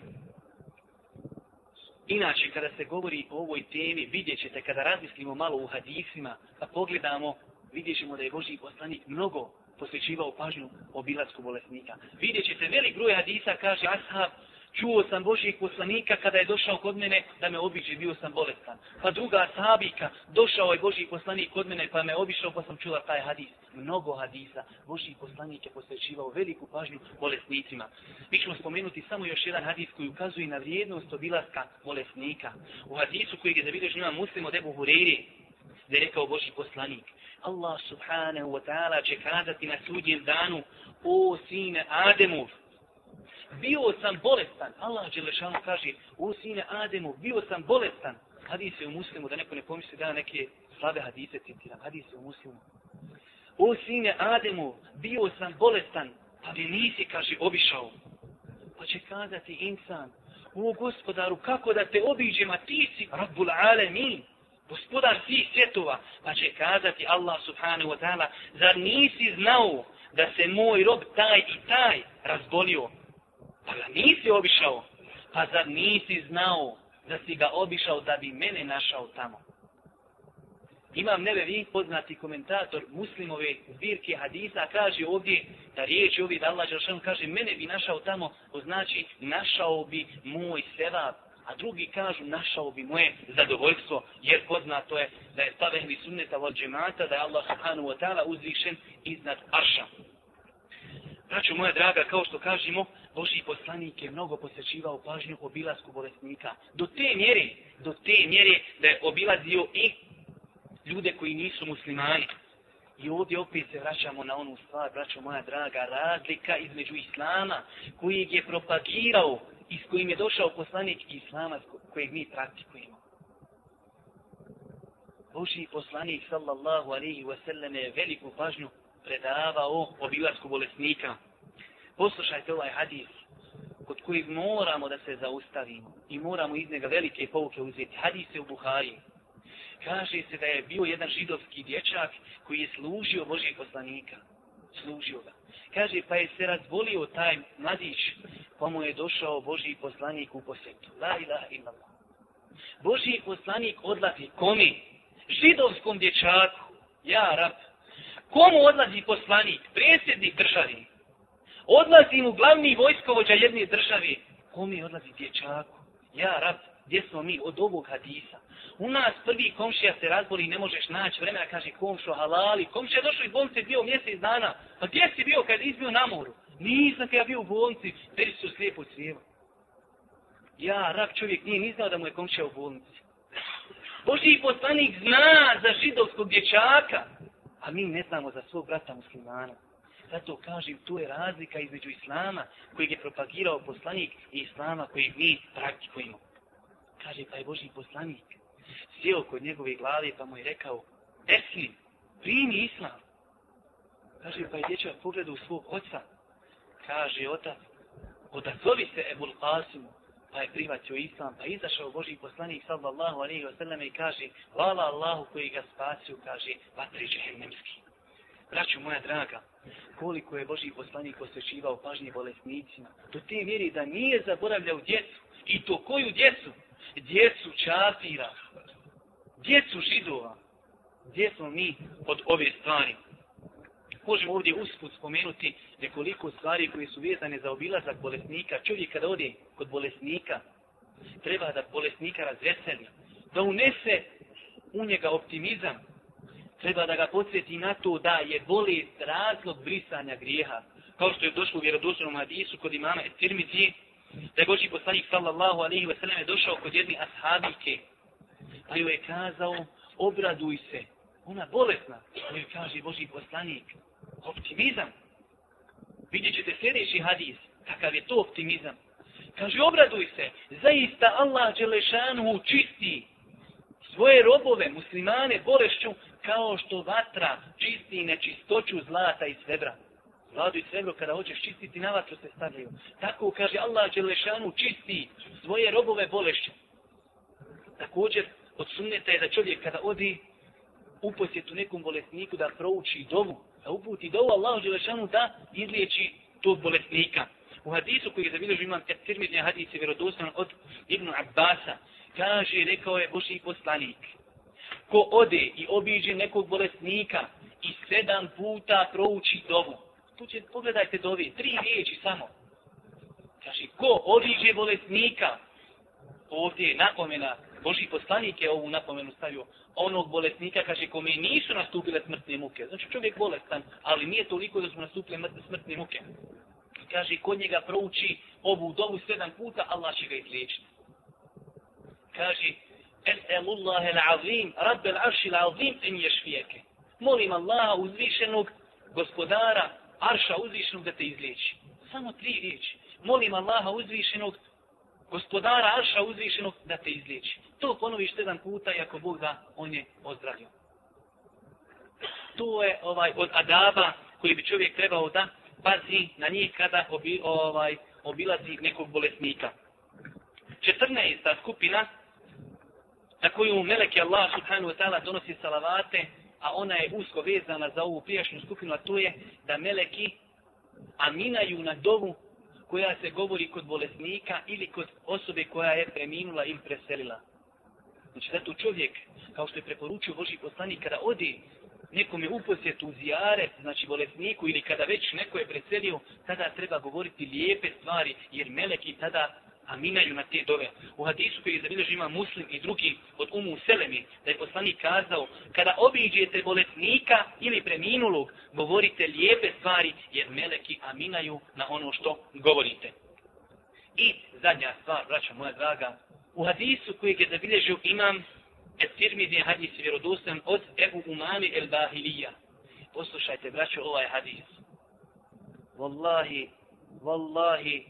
Inače, kada se govori o ovoj temi, vidjet ćete, kada razmislimo malo u hadisima, pa pogledamo, vidjet ćemo da je Boži poslanik mnogo posvećivao pažnju obilasku bolesnika. Vidjet ćete, velik broj hadisa kaže, ashab, čuo sam Božijeg poslanika kada je došao kod mene da me obiđe, bio sam bolestan. Pa druga sahabika, došao je Božiji poslanik kod mene pa me obišao pa sam čula taj hadis. Mnogo hadisa. Božiji poslanik je posvećivao veliku pažnju bolesnicima. Mi ćemo spomenuti samo još jedan hadis koji ukazuje na vrijednost obilaska bolesnika. U hadisu koji je zabilježen ima muslim od Ebu Hureyri, gdje je rekao Božji poslanik. Allah subhanahu wa ta'ala će kazati na sudnjem danu, o sine Ademov, bio sam bolestan. Allah Đelešanu kaže, o sine Ademu, bio sam bolestan. Hadis je u muslimu, da neko ne pomisli da neke slabe hadise citiram. Hadis je u muslimu. O sine Ademu, bio sam bolestan, pa mi nisi, kaže, obišao. Pa će kazati insan, o gospodaru, kako da te obiđem, a ti si Rabbul Alemin, gospodar svih svjetova, pa će kazati Allah subhanahu wa ta'ala, zar nisi znao da se moj rob taj i taj razbolio, Pa ga nisi obišao. Pa zar nisi znao da si ga obišao da bi mene našao tamo? Imam nebe vi poznati komentator muslimove zbirke hadisa kaže ovdje da riječ ovdje da Allah Đelšanu kaže mene bi našao tamo to znači našao bi moj sevap a drugi kažu našao bi moje zadovoljstvo jer poznato je da je stavehli sunneta od džemata da je Allah subhanahu wa ta'ala uzvišen iznad arša. Braćo moja draga, kao što kažemo, Boži poslanik je mnogo posjećivao pažnju obilasku bolesnika. Do te mjere, do te mjere da je obilazio i ljude koji nisu muslimani. I ovdje opet se vraćamo na onu stvar, braćo moja draga, razlika između islama kojeg je propagirao i s kojim je došao poslanik islama kojeg mi praktikujemo. Boži poslanik sallallahu alaihi wasallam je veliku pažnju predavao obilasku bolesnika. Poslušajte ovaj hadis kod kojeg moramo da se zaustavimo i moramo iz njega velike pouke uzeti. Hadis je u Buhari. Kaže se da je bio jedan židovski dječak koji je služio Božijeg poslanika. Služio ga. Kaže pa je se razbolio taj mladić pa mu je došao Božiji poslanik u posjetu. La ilaha illallah. Božiji poslanik odlazi komi? Židovskom dječaku. Ja, rab. Komu odlazi poslanik? Predsjednik državi. Odlazi mu glavni vojskovođa jedne države. Kome odlazi dječaku? Ja, rab, gdje smo mi od ovog hadisa? U nas prvi komšija se razboli ne možeš naći vremena, kaže komšo halali. Komšija došao iz bolnice bio mjesec dana. Pa gdje si bio kad izbio na moru? Nisam kad ja bio u bolnici, već su slijepo crijeva. Ja, rab čovjek nije ni znao da mu je komšija u bolnici. Boži poslanik zna za židovskog dječaka, a mi ne znamo za svog brata muslimana. Zato kažem, tu je razlika između islama kojeg je propagirao poslanik i islama kojeg mi praktikujemo. Kaže, pa je Boži poslanik sjeo kod njegove glave pa mu je rekao, Eslim, primi islam. Kaže, pa je dječak pogledao svog oca. Kaže, otac, odazovi se Ebul Qasimu, pa je prihvatio islam, pa izašao Boži poslanik sallallahu alaihi wasallam i kaže, hvala Allahu koji ga spasio, kaže, vatri džehennemski. Braću moja draga, koliko je Boži poslanik posvećivao pažnje bolesnicima, do te mjeri da nije zaboravljao djecu. I to koju djecu? Djecu čafira. Djecu židova. Gdje smo mi od ove stvari? Možemo ovdje usput spomenuti nekoliko stvari koje su vezane za obilazak bolesnika. Čovjek kada ode kod bolesnika, treba da bolesnika razveseli, da unese u njega optimizam, treba da ga podsjeti na to da je bolest razlog brisanja grijeha. Kao što je došlo u vjerodostojnom hadisu kod imama Tirmizi, da je Boži poslanik sallallahu alaihi ve sellem je došao kod jedne ashabike, pa joj je kazao, obraduj se, ona bolesna, jer joj kaže Boži poslanik, optimizam. Vidjet ćete sljedeći hadis, kakav je to optimizam. Kaže, obraduj se, zaista Allah Đelešanu čisti svoje robove, muslimane, bolešću, kao što vatra čisti nečistoću zlata i srebra. Zlatu i srebro kada hoćeš čistiti na vatru se stavljaju. Tako kaže Allah Đelešanu čisti svoje robove bolešću. Također od sunneta je da čovjek kada odi u posjetu nekom bolesniku da prouči dovu, da uputi dovu Allahu Đelešanu da izliječi tog bolesnika. U hadisu koji je zabilježio imam Tirmidnja hadis je vjerodostan od Ibn Abbasa, kaže, rekao je Boži poslanik, ko ode i obiđe nekog bolesnika i sedam puta prouči dovu, tu će, pogledajte dovi, tri riječi samo. Kaže, ko obiđe bolesnika, ovdje je napomena, Boži poslanik je ovu napomenu stavio, onog bolesnika, kaže, kome nisu nastupile smrtne muke. Znači, čovjek bolestan, ali nije toliko da su nastupile smrtne muke. Kaže, kod njega prouči ovu dovu sedam puta, Allah će ga izliječiti. Kaže, Es'elullahe l'azim, rabbel arši l'azim, en ješfijeke. Molim Allaha uzvišenog gospodara, arša uzvišenog da te izliječi. Samo tri riječi. Molim Allaha uzvišenog gospodara Arša uzvišenog da te izliječi. To ponoviš sedam puta i ako Bog da, on je ozdravio. To je ovaj od adaba koji bi čovjek trebao da pazi na njih kada obi, ovaj, obilazi nekog bolesnika. 14. skupina na koju Meleke Allah subhanahu wa ta'ala donosi salavate, a ona je usko vezana za ovu prijašnju skupinu, a to je da Meleki aminaju na dovu koja se govori kod bolesnika ili kod osobe koja je preminula ili preselila. Znači zato čovjek, kao što je preporučio Boži poslanik, kada odi nekome u posjetu zijare, znači bolesniku ili kada već neko je preselio, tada treba govoriti lijepe stvari, jer meleki tada aminaju na te dove. U hadisu koji je zabilježio ima muslim i drugi od umu Selemi, da je poslanik kazao, kada obiđete bolesnika ili preminulog, govorite lijepe stvari, jer meleki aminaju na ono što govorite. I zadnja stvar, braćo moja draga, u hadisu koji je zabilježio imam Esirmidni hadis vjerodostan od Ebu Umami el Bahilija. Poslušajte, braćo, ovaj hadis. Wallahi, wallahi,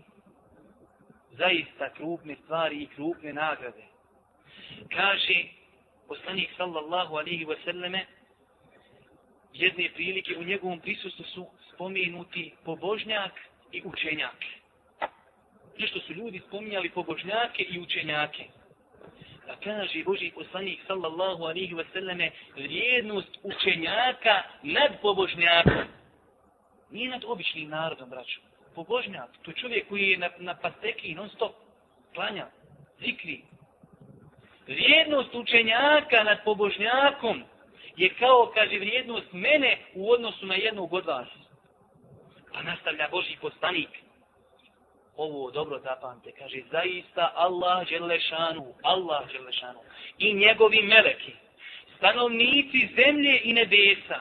zaista krupne stvari i krupne nagrade. Kaže poslanik sallallahu alihi wasallame jedne prilike u njegovom prisustvu su spomenuti pobožnjak i učenjak. Nešto su ljudi spominjali pobožnjake i učenjake. A kaže Boži poslanik sallallahu alihi wasallame vrijednost učenjaka nad pobožnjakom. Nije nad običnim narodom, braću. pobožnjak, to je čovjek koji je na, na pasteki non stop klanja, zikri. Vrijednost učenjaka nad pobožnjakom je kao, kaže, vrijednost mene u odnosu na jednog od vas. Pa nastavlja Boži poslanik Ovo dobro zapamte, kaže, zaista Allah Đelešanu, Allah Đelešanu i njegovi meleki, stanovnici zemlje i nebesa,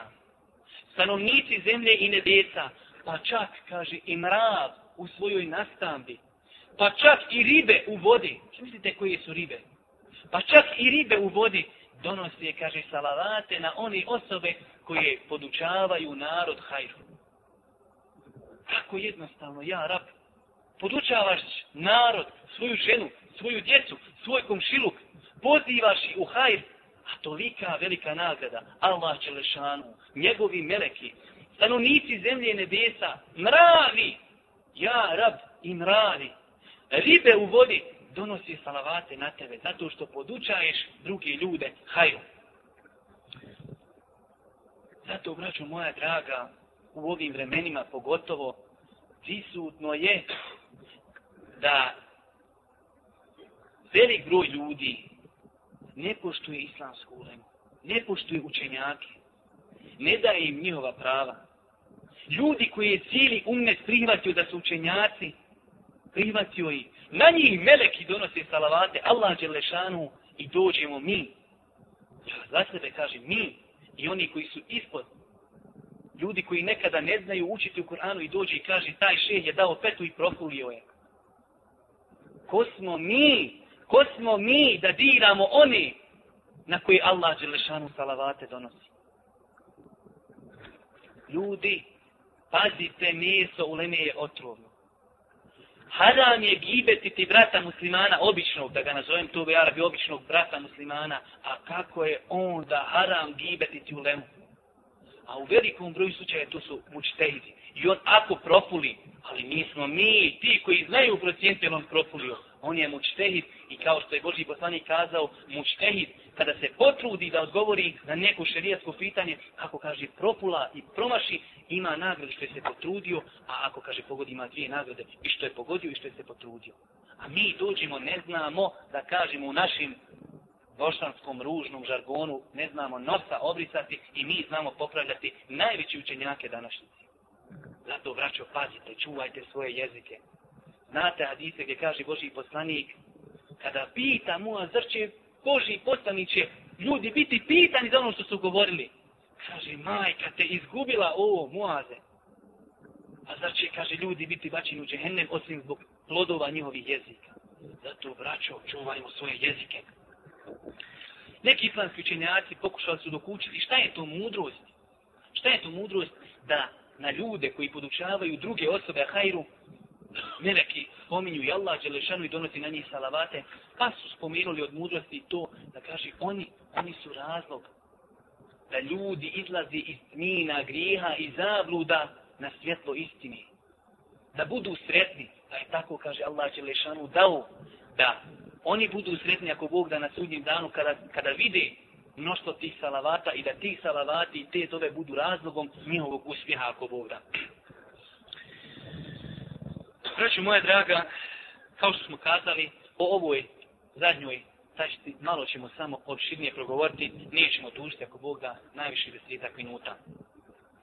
stanovnici zemlje i nebesa, pa čak, kaže, i mrav u svojoj nastambi, pa čak i ribe u vodi. Što mislite koje su ribe? Pa čak i ribe u vodi donosi, kaže, salavate na one osobe koje podučavaju narod hajru. Tako jednostavno, ja, rab, podučavaš narod, svoju ženu, svoju djecu, svoj komšiluk, pozivaš ih u hajr, a tolika velika nagrada, Allah Čelešanu, njegovi meleki, stanovnici zemlje i nebesa, mravi, ja, rab, i mravi, ribe u vodi, donosi salavate na tebe, zato što podučaješ druge ljude, hajru. Zato, braću moja draga, u ovim vremenima pogotovo, prisutno je da velik broj ljudi ne poštuje islamsku ulemu, ne poštuje učenjake, ne daje im njihova prava. Ljudi koji je cijeli umnet prihvatio da su učenjaci, prihvatio i na njih meleki donose salavate, Allah Đelešanu i dođemo mi. Ja za sebe kažem mi i oni koji su ispod ljudi koji nekada ne znaju učiti u Koranu i dođe i kaže taj šeh je dao petu i profulio je. Ko smo mi? Ko smo mi da diramo oni na koji Allah Đelešanu salavate donosi? ljudi, pazite, meso u leme je otrovno. Haram je gibetiti brata muslimana običnog, da ga nazovem to bi Arabi, običnog brata muslimana, a kako je onda haram gibetiti u lemu? A u velikom broju slučaja to su mučtejdi, I on ako profuli, ali nismo mi, ti koji znaju procijente on propulio. On je mučtehid i kao što je Boži poslanik kazao, mučtehid kada se potrudi da odgovori na neko šerijatsko pitanje, ako kaže propula i promaši, ima nagradu što je se potrudio, a ako kaže pogodi ima dvije nagrade i što je pogodio i što je se potrudio. A mi dođemo, ne znamo da kažemo u našim bošanskom ružnom žargonu, ne znamo nosa obrisati i mi znamo popravljati najveći učenjake današnjice. Zato, braćo, pazite, čuvajte svoje jezike. Znate hadise gdje kaže Boži poslanik, kada pita mu, zrče, Boži poslaniće ljudi biti pitani za ono što su govorili? Kaže, majka te izgubila ovo, muaze. A zar će, kaže, ljudi biti bačeni u džehennem osim zbog plodova njihovih jezika? Zato, braćo, čuvajmo svoje jezike. Neki islamski učenjaci pokušali su dokučiti šta je to mudrost. Šta je to mudrost da na ljude koji podučavaju druge osobe hajru, meleki spominju i Allah Đelešanu i donosi na njih salavate, pa su spomenuli od mudrosti to da kaže oni, oni su razlog da ljudi izlazi iz tmina, griha i zabluda na svjetlo istini. Da budu sretni, da je tako kaže Allah Đelešanu dao da oni budu sretni ako Bog da na sudnjem danu kada, kada vide mnoštvo tih salavata i da tih salavati i te dove budu razlogom njihovog uspjeha ako Bog da. Braću moja draga, kao što smo kazali, o ovoj zadnjoj tačiti malo ćemo samo opširnije progovoriti, nećemo dužiti ako Bog da najviše desetak minuta.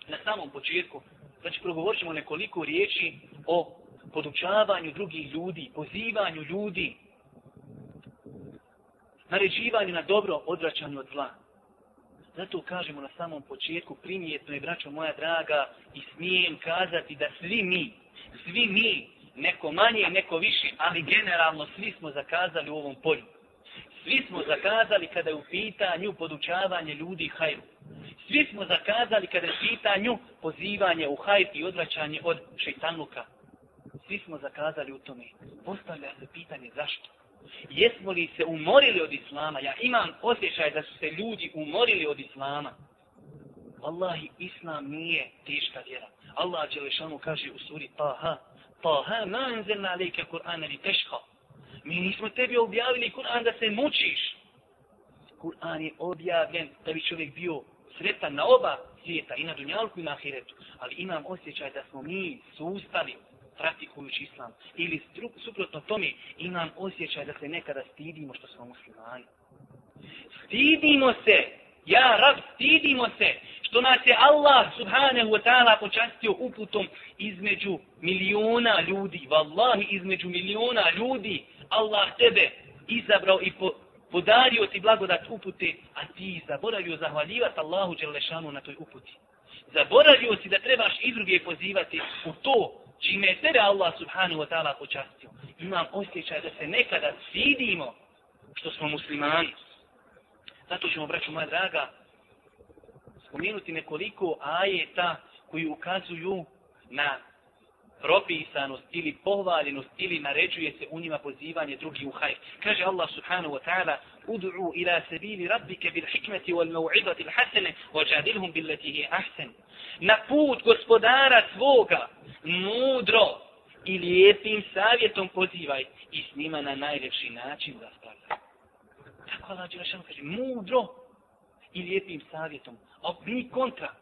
Na samom početku, znači progovorit ćemo nekoliko riječi o podučavanju drugih ljudi, pozivanju ljudi naređivanju na dobro, odvraćanju od zla. Zato kažemo na samom početku, primjetno je, braćo moja draga, i smijem kazati da svi mi, svi mi, neko manje, neko više, ali generalno svi smo zakazali u ovom polju. Svi smo zakazali kada je u pitanju podučavanje ljudi hajru. Svi smo zakazali kada je u pitanju pozivanje u hajr i odvraćanje od šeitanluka. Svi smo zakazali u tome. Postavlja se pitanje zašto? Jesmo li se umorili od islama? Ja imam osjećaj da su se ljudi umorili od islama. Wallahi, islam nije teška vjera. Allah Đelešanu kaže u suri Taha, Taha, ma anzelna alejke Kur'ana li teška. Mi nismo tebi objavili Kur'an da se mučiš. Kur'an je objavljen da bi čovjek bio sretan na oba svijeta, i na dunjalku i na ahiretu. Ali imam osjećaj da smo mi sustali praktikujući islam. Ili suprotno tome imam osjećaj da se nekada stidimo što smo muslimani. Stidimo se, ja rab, stidimo se što nas je Allah subhanahu wa ta'ala počastio uputom između miliona ljudi. Wallahi između miliona ljudi Allah tebe izabrao i po, podario ti blagodat upute, a ti zaboravio zahvaljivati Allahu Đelešanu na toj uputi. Zaboravio si da trebaš i druge pozivati u to čime je tebe Allah subhanahu wa ta'ala počastio. Imam osjećaj da se nekada sidimo što smo muslimani. Zato ćemo, braću moja draga, spomenuti nekoliko ajeta koji ukazuju na propisanost ili pohvaljenost ili naređuje se u njima pozivanje drugi u hajr. Kaže Allah subhanahu wa ta'ala Udu'u ila sabili rabbike bil hikmeti wal mau'idati il hasene wa jadilhum billati hi ahsen. Na put gospodara svoga mudro i lijepim savjetom pozivaj i s njima na najljepši način raspravljaj. Tako Allah Đelešanu kaže, mudro i lijepim savjetom. A mi kontra.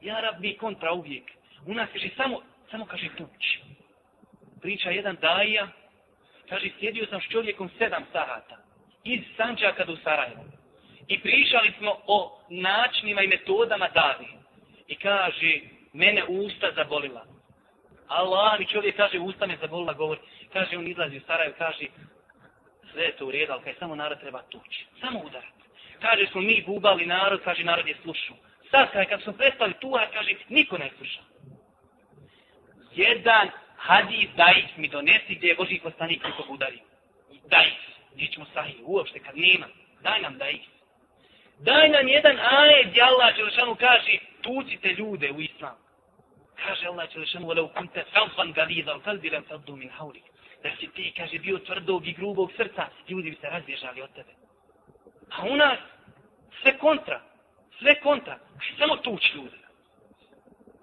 Ja rab mi kontra uvijek. U nas kaže samo, samo kaže tuč. Priča jedan daja, kaže, sjedio sam s čovjekom sedam sahata iz Sanđaka do Sarajeva. I pričali smo o načinima i metodama davi. I kaže, mene usta zabolila. Allah mi čovjek kaže, usta me zabolila, govori. Kaže, on izlazi u Sarajevo, kaže, sve je to u redu, ali kaže, samo narod treba tući. Samo udarat. Kaže, smo mi gubali narod, kaže, narod je slušao. Sad, kaj, kad smo prestali tuhat, kaže, niko ne sluša Jedan hadis dajis mi donesi gdje je Boži postanik nekog udario. Dajis. Gdje ćemo sahih, uopšte, kad nema. Daj nam dajis. Daj nam jedan ajet gdje Allah Đelešanu kaže, tucite ljude u islamu kaže Allah Đelešanu, وَلَوْ كُنْتَ فَلْفًا غَلِيظًا الْقَلْبِ لَمْ تَضُّ مِنْ حَوْلِكَ Da si ti, kaže, bio tvrdog i grubog srca, ljudi bi se razbježali od tebe. A u nas, sve kontra, sve kontra, samo tuć ljudi.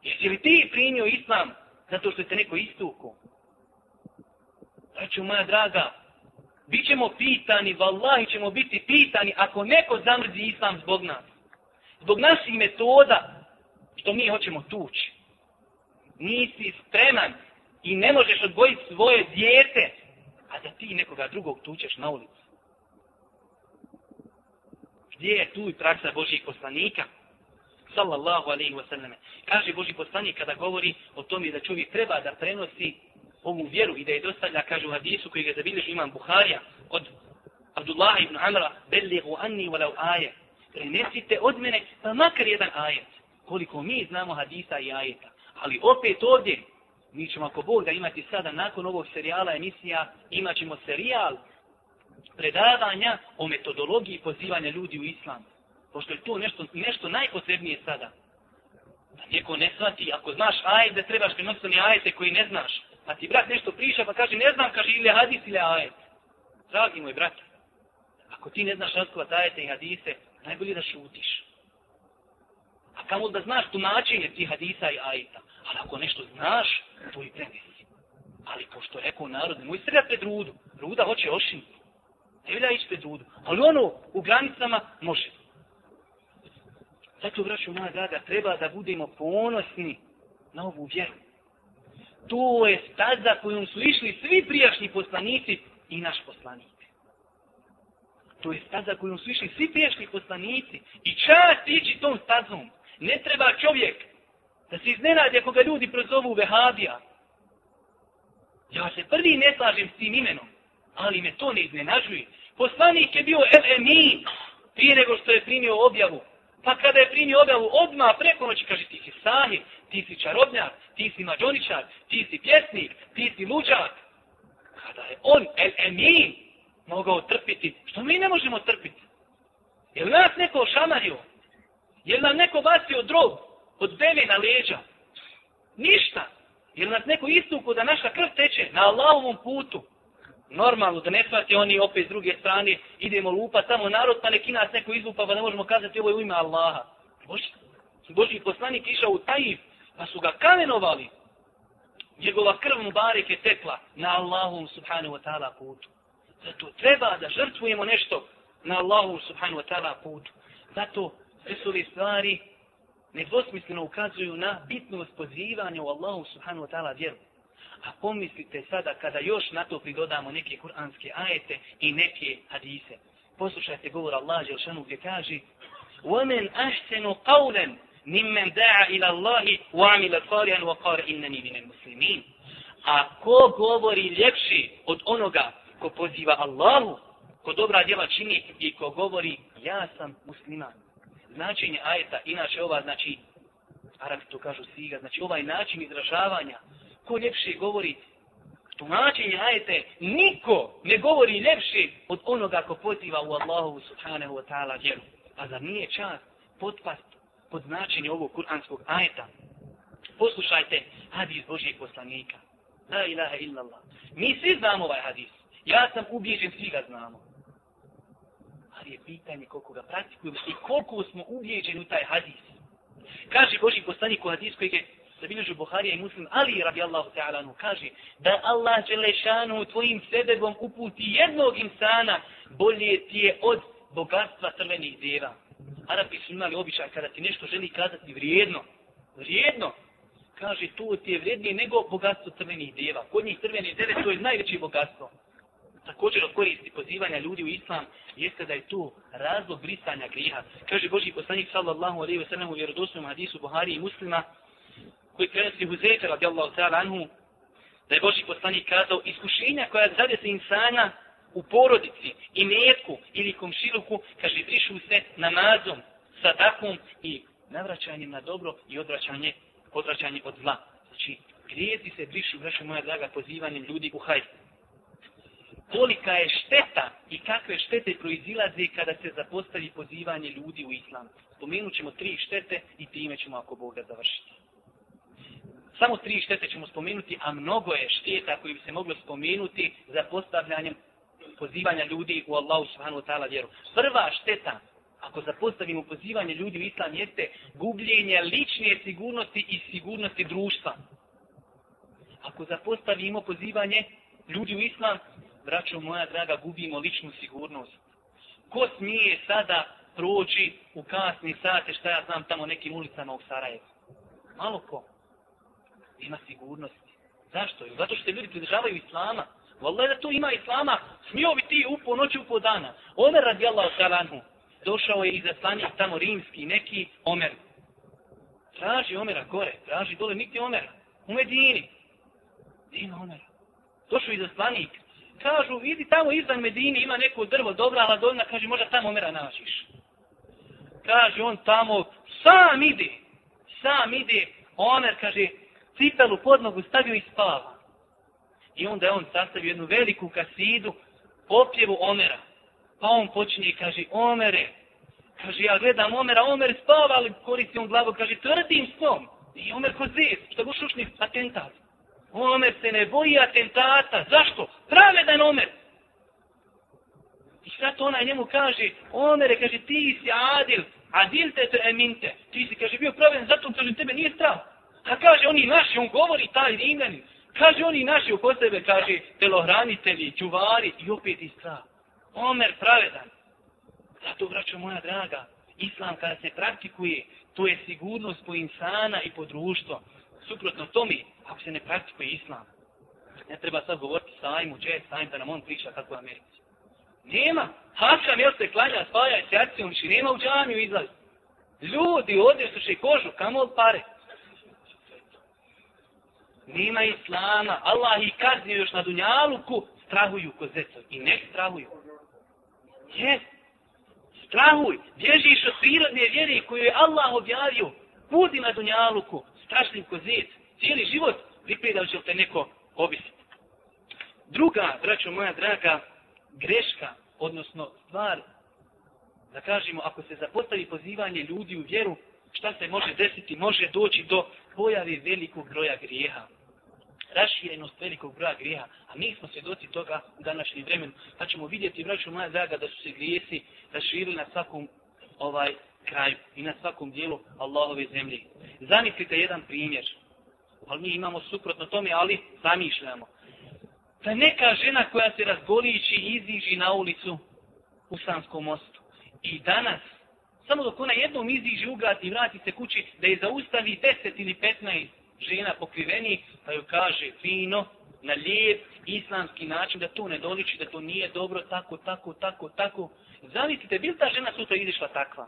Jesi li ti primio islam Zato što te neko istuku? Znači, moja draga, Bićemo pitani, vallahi ćemo biti pitani ako neko zamrzi islam zbog nas. Zbog naših metoda što mi hoćemo tući. Nisi spreman i ne možeš odgojiti svoje dijete, a da ti nekoga drugog tučeš na ulici. Gdje je tu i praksa Božijeg poslanika? Sallallahu alaihi wa sallam. Kaže Božji poslanik kada govori o tome da čovjek treba da prenosi ovu vjeru i da je dostavlja, kaže u hadisu koji ga zabilježi imam Buharija od Abdullah ibn Amra, belligu anni walau aje. Prenesite od mene pa makar jedan ajet. Koliko mi znamo hadisa i ajeta. Ali opet ovdje, mi ćemo ako Bog da imati sada nakon ovog serijala emisija, imat ćemo serijal predavanja o metodologiji pozivanja ljudi u islam. Pošto je to nešto, nešto najpotrebnije sada. Da neko ne shvati, ako znaš ajet, da trebaš prenositi ajete koji ne znaš. Pa ti brat nešto priča pa kaže ne znam, kaže ili hadis ili ajet. Dragi moj brat, ako ti ne znaš razkovat ajete i hadise, najbolje da šutiš. A kamo da znaš tumačenje tih hadisa i ajeta. Ali ako nešto znaš, to i prenesi. Ali pošto je rekao narod, nemoj srljati pred rudu. Ruda hoće ošiniti. Ne vilja ići pred rudu. Ali ono u granicama može. Zato, braću moja draga, treba da budemo ponosni na ovu vjeru. To je staza kojom su išli svi prijašnji poslanici i naš poslanik. To je staza kojom su išli svi prijašnji poslanici. I čast ići tom stazom. Ne treba čovjek da se iznenadi ako ga ljudi prozovu vehabija. Ja se prvi ne slažem s tim imenom, ali me to ne iznenažuje. Poslanik je bio El Emin prije nego što je primio objavu. Pa kada je primio objavu, odmah preko noći kaže ti si sahib, ti si čarobnjak, ti si mađoničar, ti si pjesnik, ti si luđak. Kada je on, el emin, mogao trpiti, što mi ne možemo trpiti? Je li nas neko šamario? Je li nam neko bacio drog od deve na leđa? Ništa. Je li nas neko istuko da naša krv teče na Allahovom putu? Normalno, da ne shvate oni opet s druge strane, idemo lupa tamo narod, pa neki nas neko izlupa, pa ne možemo kazati ovo je u ime Allaha. Boži, Boži poslanik išao u Tajif, pa su ga kamenovali. Njegova krv mu barek je tekla na Allahu subhanahu wa ta'ala putu. Zato treba da žrtvujemo nešto na Allahu subhanahu wa ta'ala putu. Zato sve su ove stvari nedvosmisleno ukazuju na bitnost pozivanja u Allahu subhanahu wa ta'ala vjeru. A pomislite sada kada još na to pridodamo neke kuranske ajete i neke hadise. Poslušajte govor Allah Želšanu gdje kaže وَمَنْ أَحْسَنُ قَوْلًا ممن دعا الى الله وعمل صالحا وقال انني من المسلمين a ko govori ljepši od onoga ko poziva Allahu, ko dobra djela čini i ko govori ja sam musliman. Značenje ajeta, inače ova znači, Arabi to kažu siga, znači ovaj način izražavanja, ko ljepši govori, tumačenje ajete, niko ne govori ljepši od onoga ko potiva u Allahu subhanahu wa ta'ala vjeru. A za nije čast potpast pod značenje ovog kuranskog ajeta. Poslušajte hadis Božijeg poslanika. La ilaha illallah. Mi svi znamo ovaj hadis. Ja sam ubijeđen, svi ga znamo. Ali je pitanje koliko ga praktikujemo i koliko smo ubijeđeni u taj hadis. Kaže Boži poslanik u hadis koji je zabilježu Buharija i Muslim, ali radijallahu Allahu ta'ala kaže da Allah Đelešanu tvojim sebebom uputi jednog insana bolje ti je od bogatstva crvenih djeva. Arapi su imali običaj kada ti nešto želi kazati vrijedno, vrijedno, kaže to ti je vrijednije nego bogatstvo crvenih djeva. Kod njih crvene djeve to je najveće bogatstvo. Također od koristi pozivanja ljudi u islam jeste da je to razlog brisanja griha. Kaže Boži poslanik sallallahu alaihi wa sallam u vjerodosnom hadisu Buhari i muslima koji prenosi Huzeyfe radijallahu ta'ala anhu da je Boži poslanik kazao iskušenja koja zade se insana u porodici i metku ili komšiluku, kaže, brišu se namazom, sadakom i navraćanjem na dobro i odvraćanje, odvraćanje od zla. Znači, grijezi se brišu, braćo moja draga, pozivanjem ljudi u hajdu. Kolika je šteta i kakve štete proizilaze kada se zapostavi pozivanje ljudi u islam. Spomenut ćemo tri štete i time ćemo ako Bog da završiti. Samo tri štete ćemo spomenuti, a mnogo je šteta koji bi se moglo spomenuti za postavljanjem pozivanja ljudi u Allahu subhanahu wa ta'ala vjeru. Prva šteta, ako zapostavimo pozivanje ljudi u islam, jeste gubljenje lične sigurnosti i sigurnosti društva. Ako zapostavimo pozivanje ljudi u islam, braćo moja draga, gubimo ličnu sigurnost. Ko smije sada proći u kasni sate, šta ja znam, tamo nekim ulicama u Sarajevu? Malo ko. Ima sigurnosti. Zašto? Zato što se ljudi pridržavaju islama. Wallahi da tu ima islama, smio bi ti u po noći upo dana. Omer radijallahu talanhu, došao je iza slanih tamo rimski, neki Omer. Traži Omera gore, traži dole, niti Omera. U Medini. Ima Omera. Došao iza slanik. Kažu, vidi tamo izvan Medini ima neko drvo, dobra ladovina, kaže, možda tamo Omera nađiš. Kaže, on tamo, sam ide, sam ide, Omer, kaže, cipelu pod nogu stavio i spava. I onda je on sastavio jednu veliku kasidu, popjevu Omera. Pa on počinje i kaže, Omere, kaže, ja gledam Omera, Omer spava, ali koristi on glavu, kaže, tvrdim snom. I Omer ko zez, što go šušni atentat. Omer se ne boji atentata. Zašto? Pravedan Omer. I sad ona njemu kaže, Omere, kaže, ti si adil, adil te te eminte. Ti si, kaže, bio pravedan, zato kaže, tebe nije strah. A kaže, oni naši, on govori, taj rimljani. Kaže, oni naši oko sebe, kaže, telohranitelji, čuvari, i opet i strah. Omer pravedan. Zato, braćo moja draga, islam kada se praktikuje, to je sigurnost po insana i po društvo. Suprotno tome, ako se ne praktikuje islam, ne treba sad govoriti sajmu, če je sajm, da nam on priča kako je Americi. Nema. Hašam jel se klanja, spaja i sjaci, nema u džamiju izlazi. Ljudi ovdje suši kožu, kamo pare. Nema islama. Allah ih kaznio još na dunjaluku, strahuju ko zecovi. I ne strahuju. Jes. Strahuj. Bježiš od prirodne vjere koju je Allah objavio. Budi na dunjaluku. strašljiv ko zec. Cijeli život pripredao će te neko obisiti. Druga, braćo moja draga, greška, odnosno stvar, da kažemo, ako se zapostavi pozivanje ljudi u vjeru, šta se može desiti? Može doći do pojave velikog broja grijeha. Raširenost velikog broja grijeha. A mi smo svjedoci toga u današnjem vremenu. Pa ćemo vidjeti, braću moja draga, da su se grijesi raširili na svakom ovaj kraju i na svakom dijelu Allahove zemlje. Zamislite jedan primjer. Ali mi imamo suprotno tome, ali zamišljamo. Da neka žena koja se razgolići iziži na ulicu u Sanskom mostu. I danas, samo dok ona jednom iziži grad i vrati se kući, da je zaustavi 10 ili 15 žena pokriveni, pa joj kaže fino, na lijep, islamski način, da to ne doliči, da to nije dobro, tako, tako, tako, tako. Zamislite, bil ta žena sutra izišla takva?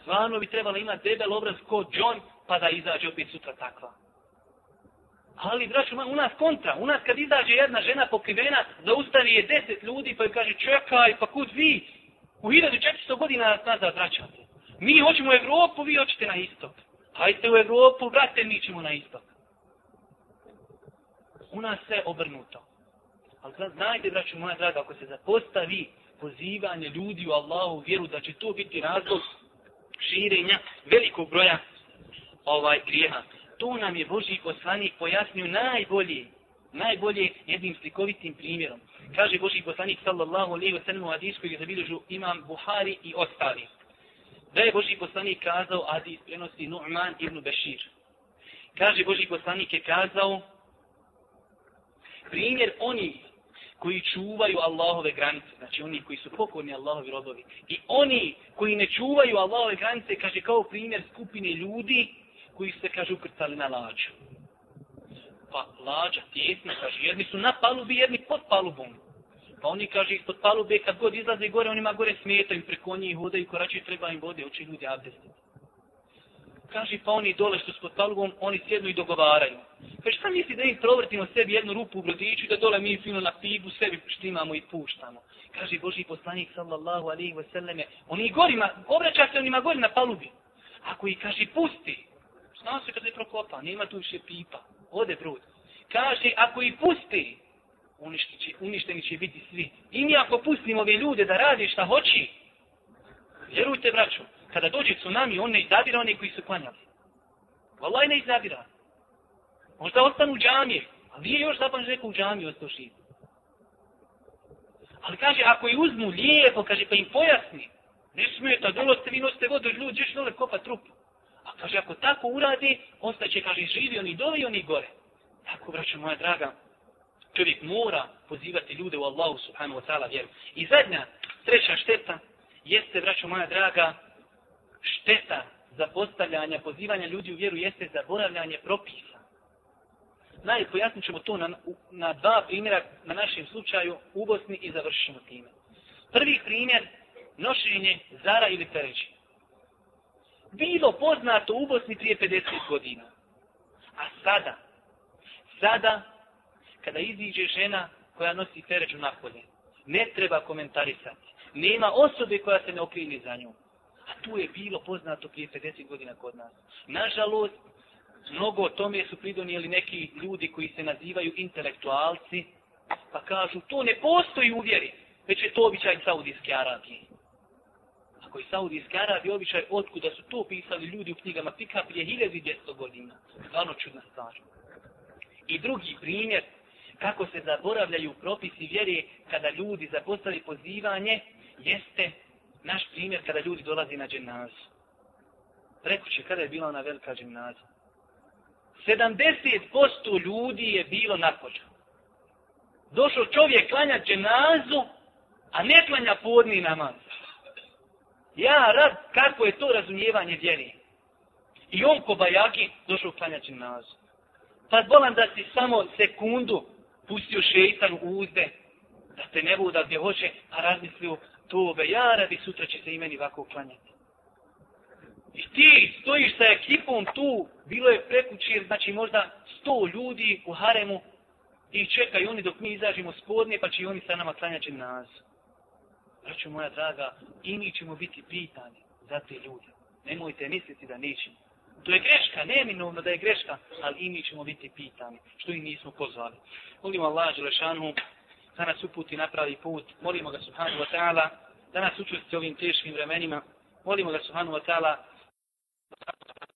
Stvarno bi trebala imati debel obraz ko John, pa da izađe opet sutra takva. Ali, braću, u nas kontra. U nas kad izađe jedna žena pokrivena, zaustavi je deset ljudi, pa joj kaže, čekaj, pa kud vi? U 1400 godina nas nazad vraćate. Mi hoćemo u Evropu, vi hoćete na istok. Hajte u Evropu, vrate, mi ćemo na istok. U nas sve obrnuto. Ali znajte, braću moja draga, ako se zapostavi pozivanje ljudi u Allahu vjeru, da će to biti razlog širenja velikog broja ovaj grijeha to nam je Boži poslanik pojasnio najbolje, najbolje jednim slikovitim primjerom. Kaže Boži poslanik sallallahu alaihi wa sallam u hadisku je zabilježu imam Buhari i ostali. Da je Boži poslanik kazao, hadis prenosi Nu'man ibn Bešir. Kaže Boži poslanik je kazao, primjer oni koji čuvaju Allahove granice, znači oni koji su pokorni Allahovi robovi, i oni koji ne čuvaju Allahove granice, kaže kao primjer skupine ljudi koji se, kaže, ukrcali na lađu. Pa lađa, tjesna, kaže, jedni su na palubi, jedni pod palubom. Pa oni, kaže, ispod palube, kad god izlaze gore, onima gore smetaju, preko njih hodaju, korači treba im vode, oči ljudi abdestiti. Kaže, pa oni dole što su pod palubom, oni sjednu i dogovaraju. Kaže, šta misli da im provrtimo sebi jednu rupu u brodiću, da dole mi fino na pibu sebi štimamo i puštamo. Kaže Boži poslanik, sallallahu alaihi wa sallame, oni gorima, obraća se onima gori na palubi. Ako ih, kaže, pusti, Zna se kad je prokopa, nema tu više pipa. Ode brud. Kaže, ako i pusti, će, uništeni će biti svi. I mi ako pustimo ove ljude da radi šta hoći, vjerujte braćo, kada dođe tsunami, on ne izabira one koji su klanjali. Wallahi ne izabira. Možda ostanu u džamije, ali nije još zapan rekao u džamiju ostao živ. Ali kaže, ako je uzmu lijepo, kaže, pa im pojasni, ne smijete, dolo ste vi nosite vodu, ljudi, još dole kopa trup. A kaže, ako tako uradi, ostaće, kaže, živi oni dole i oni gore. Tako, braćo moja draga, Čovjek mora pozivati ljude u Allahu subhanahu wa ta'ala vjeru. I zadnja, treća šteta, jeste, braćo moja draga, šteta za postavljanje, pozivanja ljudi u vjeru jeste zaboravljanje propisa. Naj, pojasnit ćemo to na, na dva primjera na našem slučaju u Bosni i završimo time. Prvi primjer, nošenje zara ili pereći. Bilo poznato u Bosni prije 50 godina. A sada, sada, kada iziđe žena koja nosi pereću napolje, ne treba komentarisati. Nema osobe koja se ne okrini za nju. A tu je bilo poznato prije 50 godina kod nas. Nažalost, mnogo o tome su pridonijeli neki ljudi koji se nazivaju intelektualci, pa kažu, to ne postoji u vjeri, već je to običaj Saudijske Arabije. Ako je Saudijske Arabije običaj, otkuda su to pisali ljudi u knjigama Fika prije 1200 godina. Stvarno čudna stvar. I drugi primjer, kako se zaboravljaju propisi vjere kada ljudi zapostavi pozivanje, jeste naš primjer kada ljudi dolazi na dženazu. Rekuće, kada je bila ona velika dženaza? 70% ljudi je bilo na pođu. Došao čovjek klanja dženazu, a ne klanja podni namaz. Ja rad, kako je to razumijevanje vjeri. I on ko bajaki došao klanja dženazu. Pa bolam da si samo sekundu pustio šeitan u uzde, da te ne buda gdje hoće, a razmislio, tobe, ja radi, sutra će se imeni ovako klanjati. I ti stojiš sa ekipom tu, bilo je prekući, znači možda sto ljudi u haremu i čekaju oni dok mi izađemo spodne, pa će oni sa nama klanjati nas. Braću moja draga, i mi ćemo biti pitani za te ljude. Nemojte misliti da nećemo. To je greška, neminovno da je greška, ali i mi ćemo biti pitani, što i nismo pozvali. Molim Allah, Đelešanu, da nas uputi na pravi put. Molimo ga subhanu wa ta'ala da nas učusti ovim teškim vremenima. Molimo ga subhanu wa ta'ala